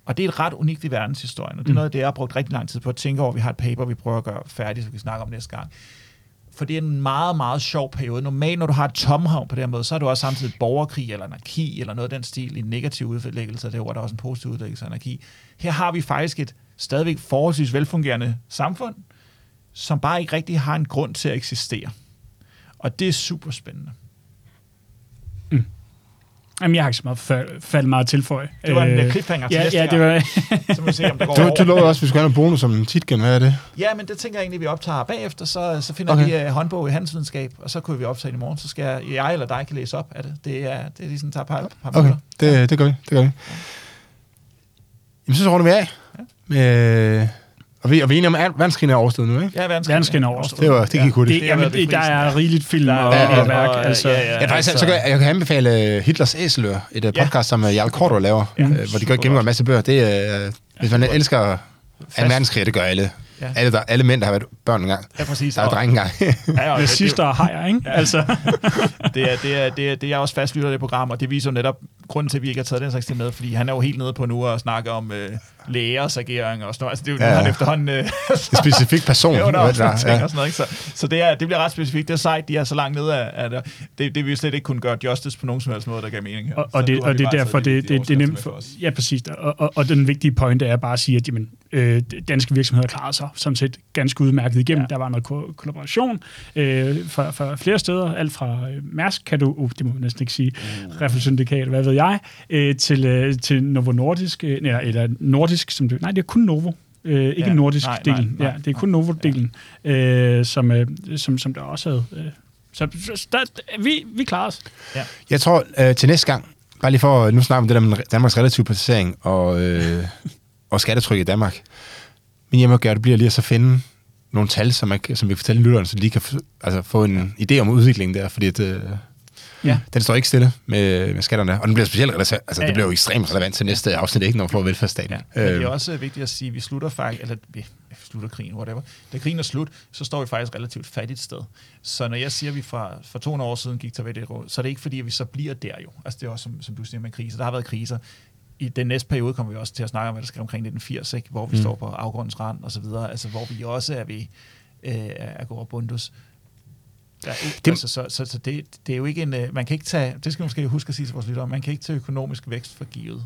Og det er et ret unikt i verdenshistorien, og det er noget, det jeg har brugt rigtig lang tid på at tænke over. Vi har et paper, vi prøver at gøre færdigt, så vi kan snakke om næste gang. For det er en meget, meget sjov periode. Normalt, når du har et tomhavn på den måde, så er du også samtidig borgerkrig eller anarki, eller noget af den stil, en negativ udlæggelse af det, hvor der er også en positiv udlæggelse af anarki. Her har vi faktisk et stadigvæk forholdsvis velfungerende samfund, som bare ikke rigtig har en grund til at eksistere. Og det er super spændende. Jamen, jeg har ikke så meget fa- faldet meget tilføje. Det var en Øh, øh, cliffhanger til Ja, næste ja, det gang. var... Så må vi se, om det går Du, over. du lovede også, at vi skulle have en bonus som en titgen. Hvad er det? Ja, men det tænker jeg egentlig, vi optager bagefter. Så, så finder Okay. vi uh, håndbog i handelsvidenskab, og så kunne vi optage i morgen. Så skal jeg, jeg eller dig kan læse op af det. Det er, det er ligesom, tager et par, par Okay, minutter. det, det gør vi. Det gør vi. Jamen, så runder vi af. Med, og, vi, og vi er enige om, at verdenskrigen er overstået nu, ikke? Ja, verdenskrig. Verdenskrigen er overstået. Det, var, det gik hurtigt. Det, Det har jamen, det, der er rigeligt film Der er- og, Ja, ja, og værk. og- Altså, ja, ja. Ja, faktisk, altså- så kan jeg, jeg kan anbefale uh, Hitlers Æselør, et uh, Ja. podcast, som uh, Jarl Korto laver, Ja, ja, hvor de gør gennemgår en masse bøger. Det er, uh, hvis man elsker Fast. 2. verdenskrig, det gør alle. Ja. Ja. Alle, der, alle mænd, der har været børn engang. Ja, præcis. Der er Og- drenge engang. Ja, og det- sidste og hajer, ikke? Altså, det er, det, er, det, er, det er jeg også fastlytter af det program, og det viser jo netop grunden til, at vi ikke har taget den slags ting med, fordi han er jo helt nede på nu at snakke om øh, lægers agering og sådan noget. Altså, det er jo Ja. ja. efterhånden... Øh, En specifik person. hvad der- ting ja. og sådan noget, ikke? Så, så det, er, det bliver ret specifikt. Det er sejt, de er så langt nede af, af det. det. Det vil slet ikke kunne gøre justice på nogen som helst måde, der gav mening her. og, og, det, og det er derfor, de- det, de det, det er nemt for, ja, præcis. Og, og, og den vigtige pointe er bare at sige, at jamen, øh, danske virksomheder klarer sig som set ganske udmærket igennem. Ja. Der var noget ko- kollaboration øh, fra, fra flere steder, alt fra øh, Mærsk, kan du, uh, det må man næsten ikke sige, mm. Syndikat, hvad ved jeg, øh, til, øh, til Novo Nordisk, øh, eller, eller Nordisk, som det, nej, det er kun Novo. Øh, ikke Ja, ja, nordisk nej, del. nej, nej. ja, det er kun Novo-delen, øh, som, øh, som, som der også havde. Øh, så der, vi, vi klarer os. Jeg tror, øh, til næste gang, bare lige for, nu snakker vi om det der med Danmarks relative placering og, øh, og skattetryk i Danmark. Men jeg må gøre, det bliver lige at så finde nogle tal, som, jeg, kan- som vi kan fortælle lytterne, så de kan få, altså, få en idé om udviklingen der, fordi at, øh, Ja. Den står ikke stille med, med skatterne, og den bliver specielt relevant, altså Ja, ja, det bliver jo ekstremt relevant til næste afsnit, ikke, når vi får velfærdsstaten. Ja, men det er Øh, også vigtigt at sige, at vi slutter faktisk, eller vi slutter krigen, whatever. Da krigen er slut, så står vi faktisk relativt fattigt sted. Så når jeg siger, at vi fra, for 200 år siden gik til ved det råd, så er det ikke fordi, at vi så bliver der jo. Altså det er også, som, som du siger med kriser. Der har været kriser. I den næste periode kommer vi også til at snakke om, hvad der sker omkring 1980, ikke? hvor vi mm. står på afgrundens rand og så videre, altså hvor vi også er ved øh, at gå bundus. Ja, det, altså, så, så, så det, det er jo ikke en... øh, Man kan ikke tage... Det skal vi måske huske at sige til vores lyttere. Man kan ikke tage økonomisk vækst for givet.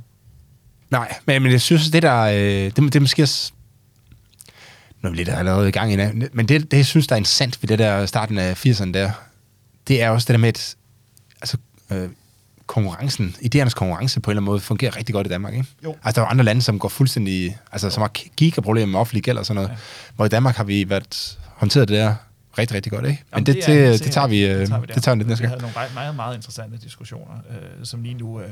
Nej, men, men jeg synes, det der, øh, det, det måske også, nu er vi lidt allerede i gang i men det, det, jeg synes, der er interessant ved det der starten af 80'erne der, det er også det der med, at altså, øh, konkurrencen, idéernes konkurrence på en eller anden måde fungerer rigtig godt i Danmark, ikke? Jo. Altså, der er jo andre lande, som går fuldstændig, altså, som har gigaproblemer med offentlig gæld og sådan noget, ja. hvor i Danmark har vi været håndteret det der rigtig, rigtig godt, ikke? Men Jamen, det, er det, helt det, sikkert. tager vi, øh, det tager vi, det tager vi lidt næste Vi gang. havde nogle meget, meget interessante diskussioner, øh, som lige nu øh,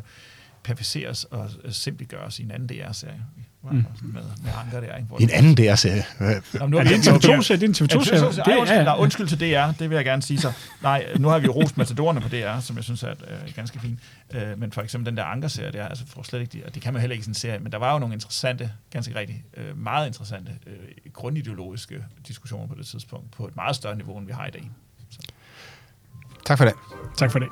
perfekseres og øh, simpeltgøres i en anden DR-serie. Mm. Med, med Anker der, ikke? Hvor En anden DR-serie. Jamen, nu Er har det en TV2-serie? Det er en Ja, TV2-serie. det, Det det, er- undskyld, ja, nej, ja. undskyld til DR, det vil jeg gerne sige så. Nej, nu har vi jo rost matadorerne på DR, som jeg synes er øh, ganske fint. Øh, men for eksempel den der Anker-serie der, altså får slet ikke, de- og det kan man heller ikke i sådan en serie, men der var jo nogle interessante, ganske rigtigt, øh, meget interessante, øh, grundideologiske diskussioner på det tidspunkt, på et meget større niveau, end vi har i dag. Tak for det. Tak for det.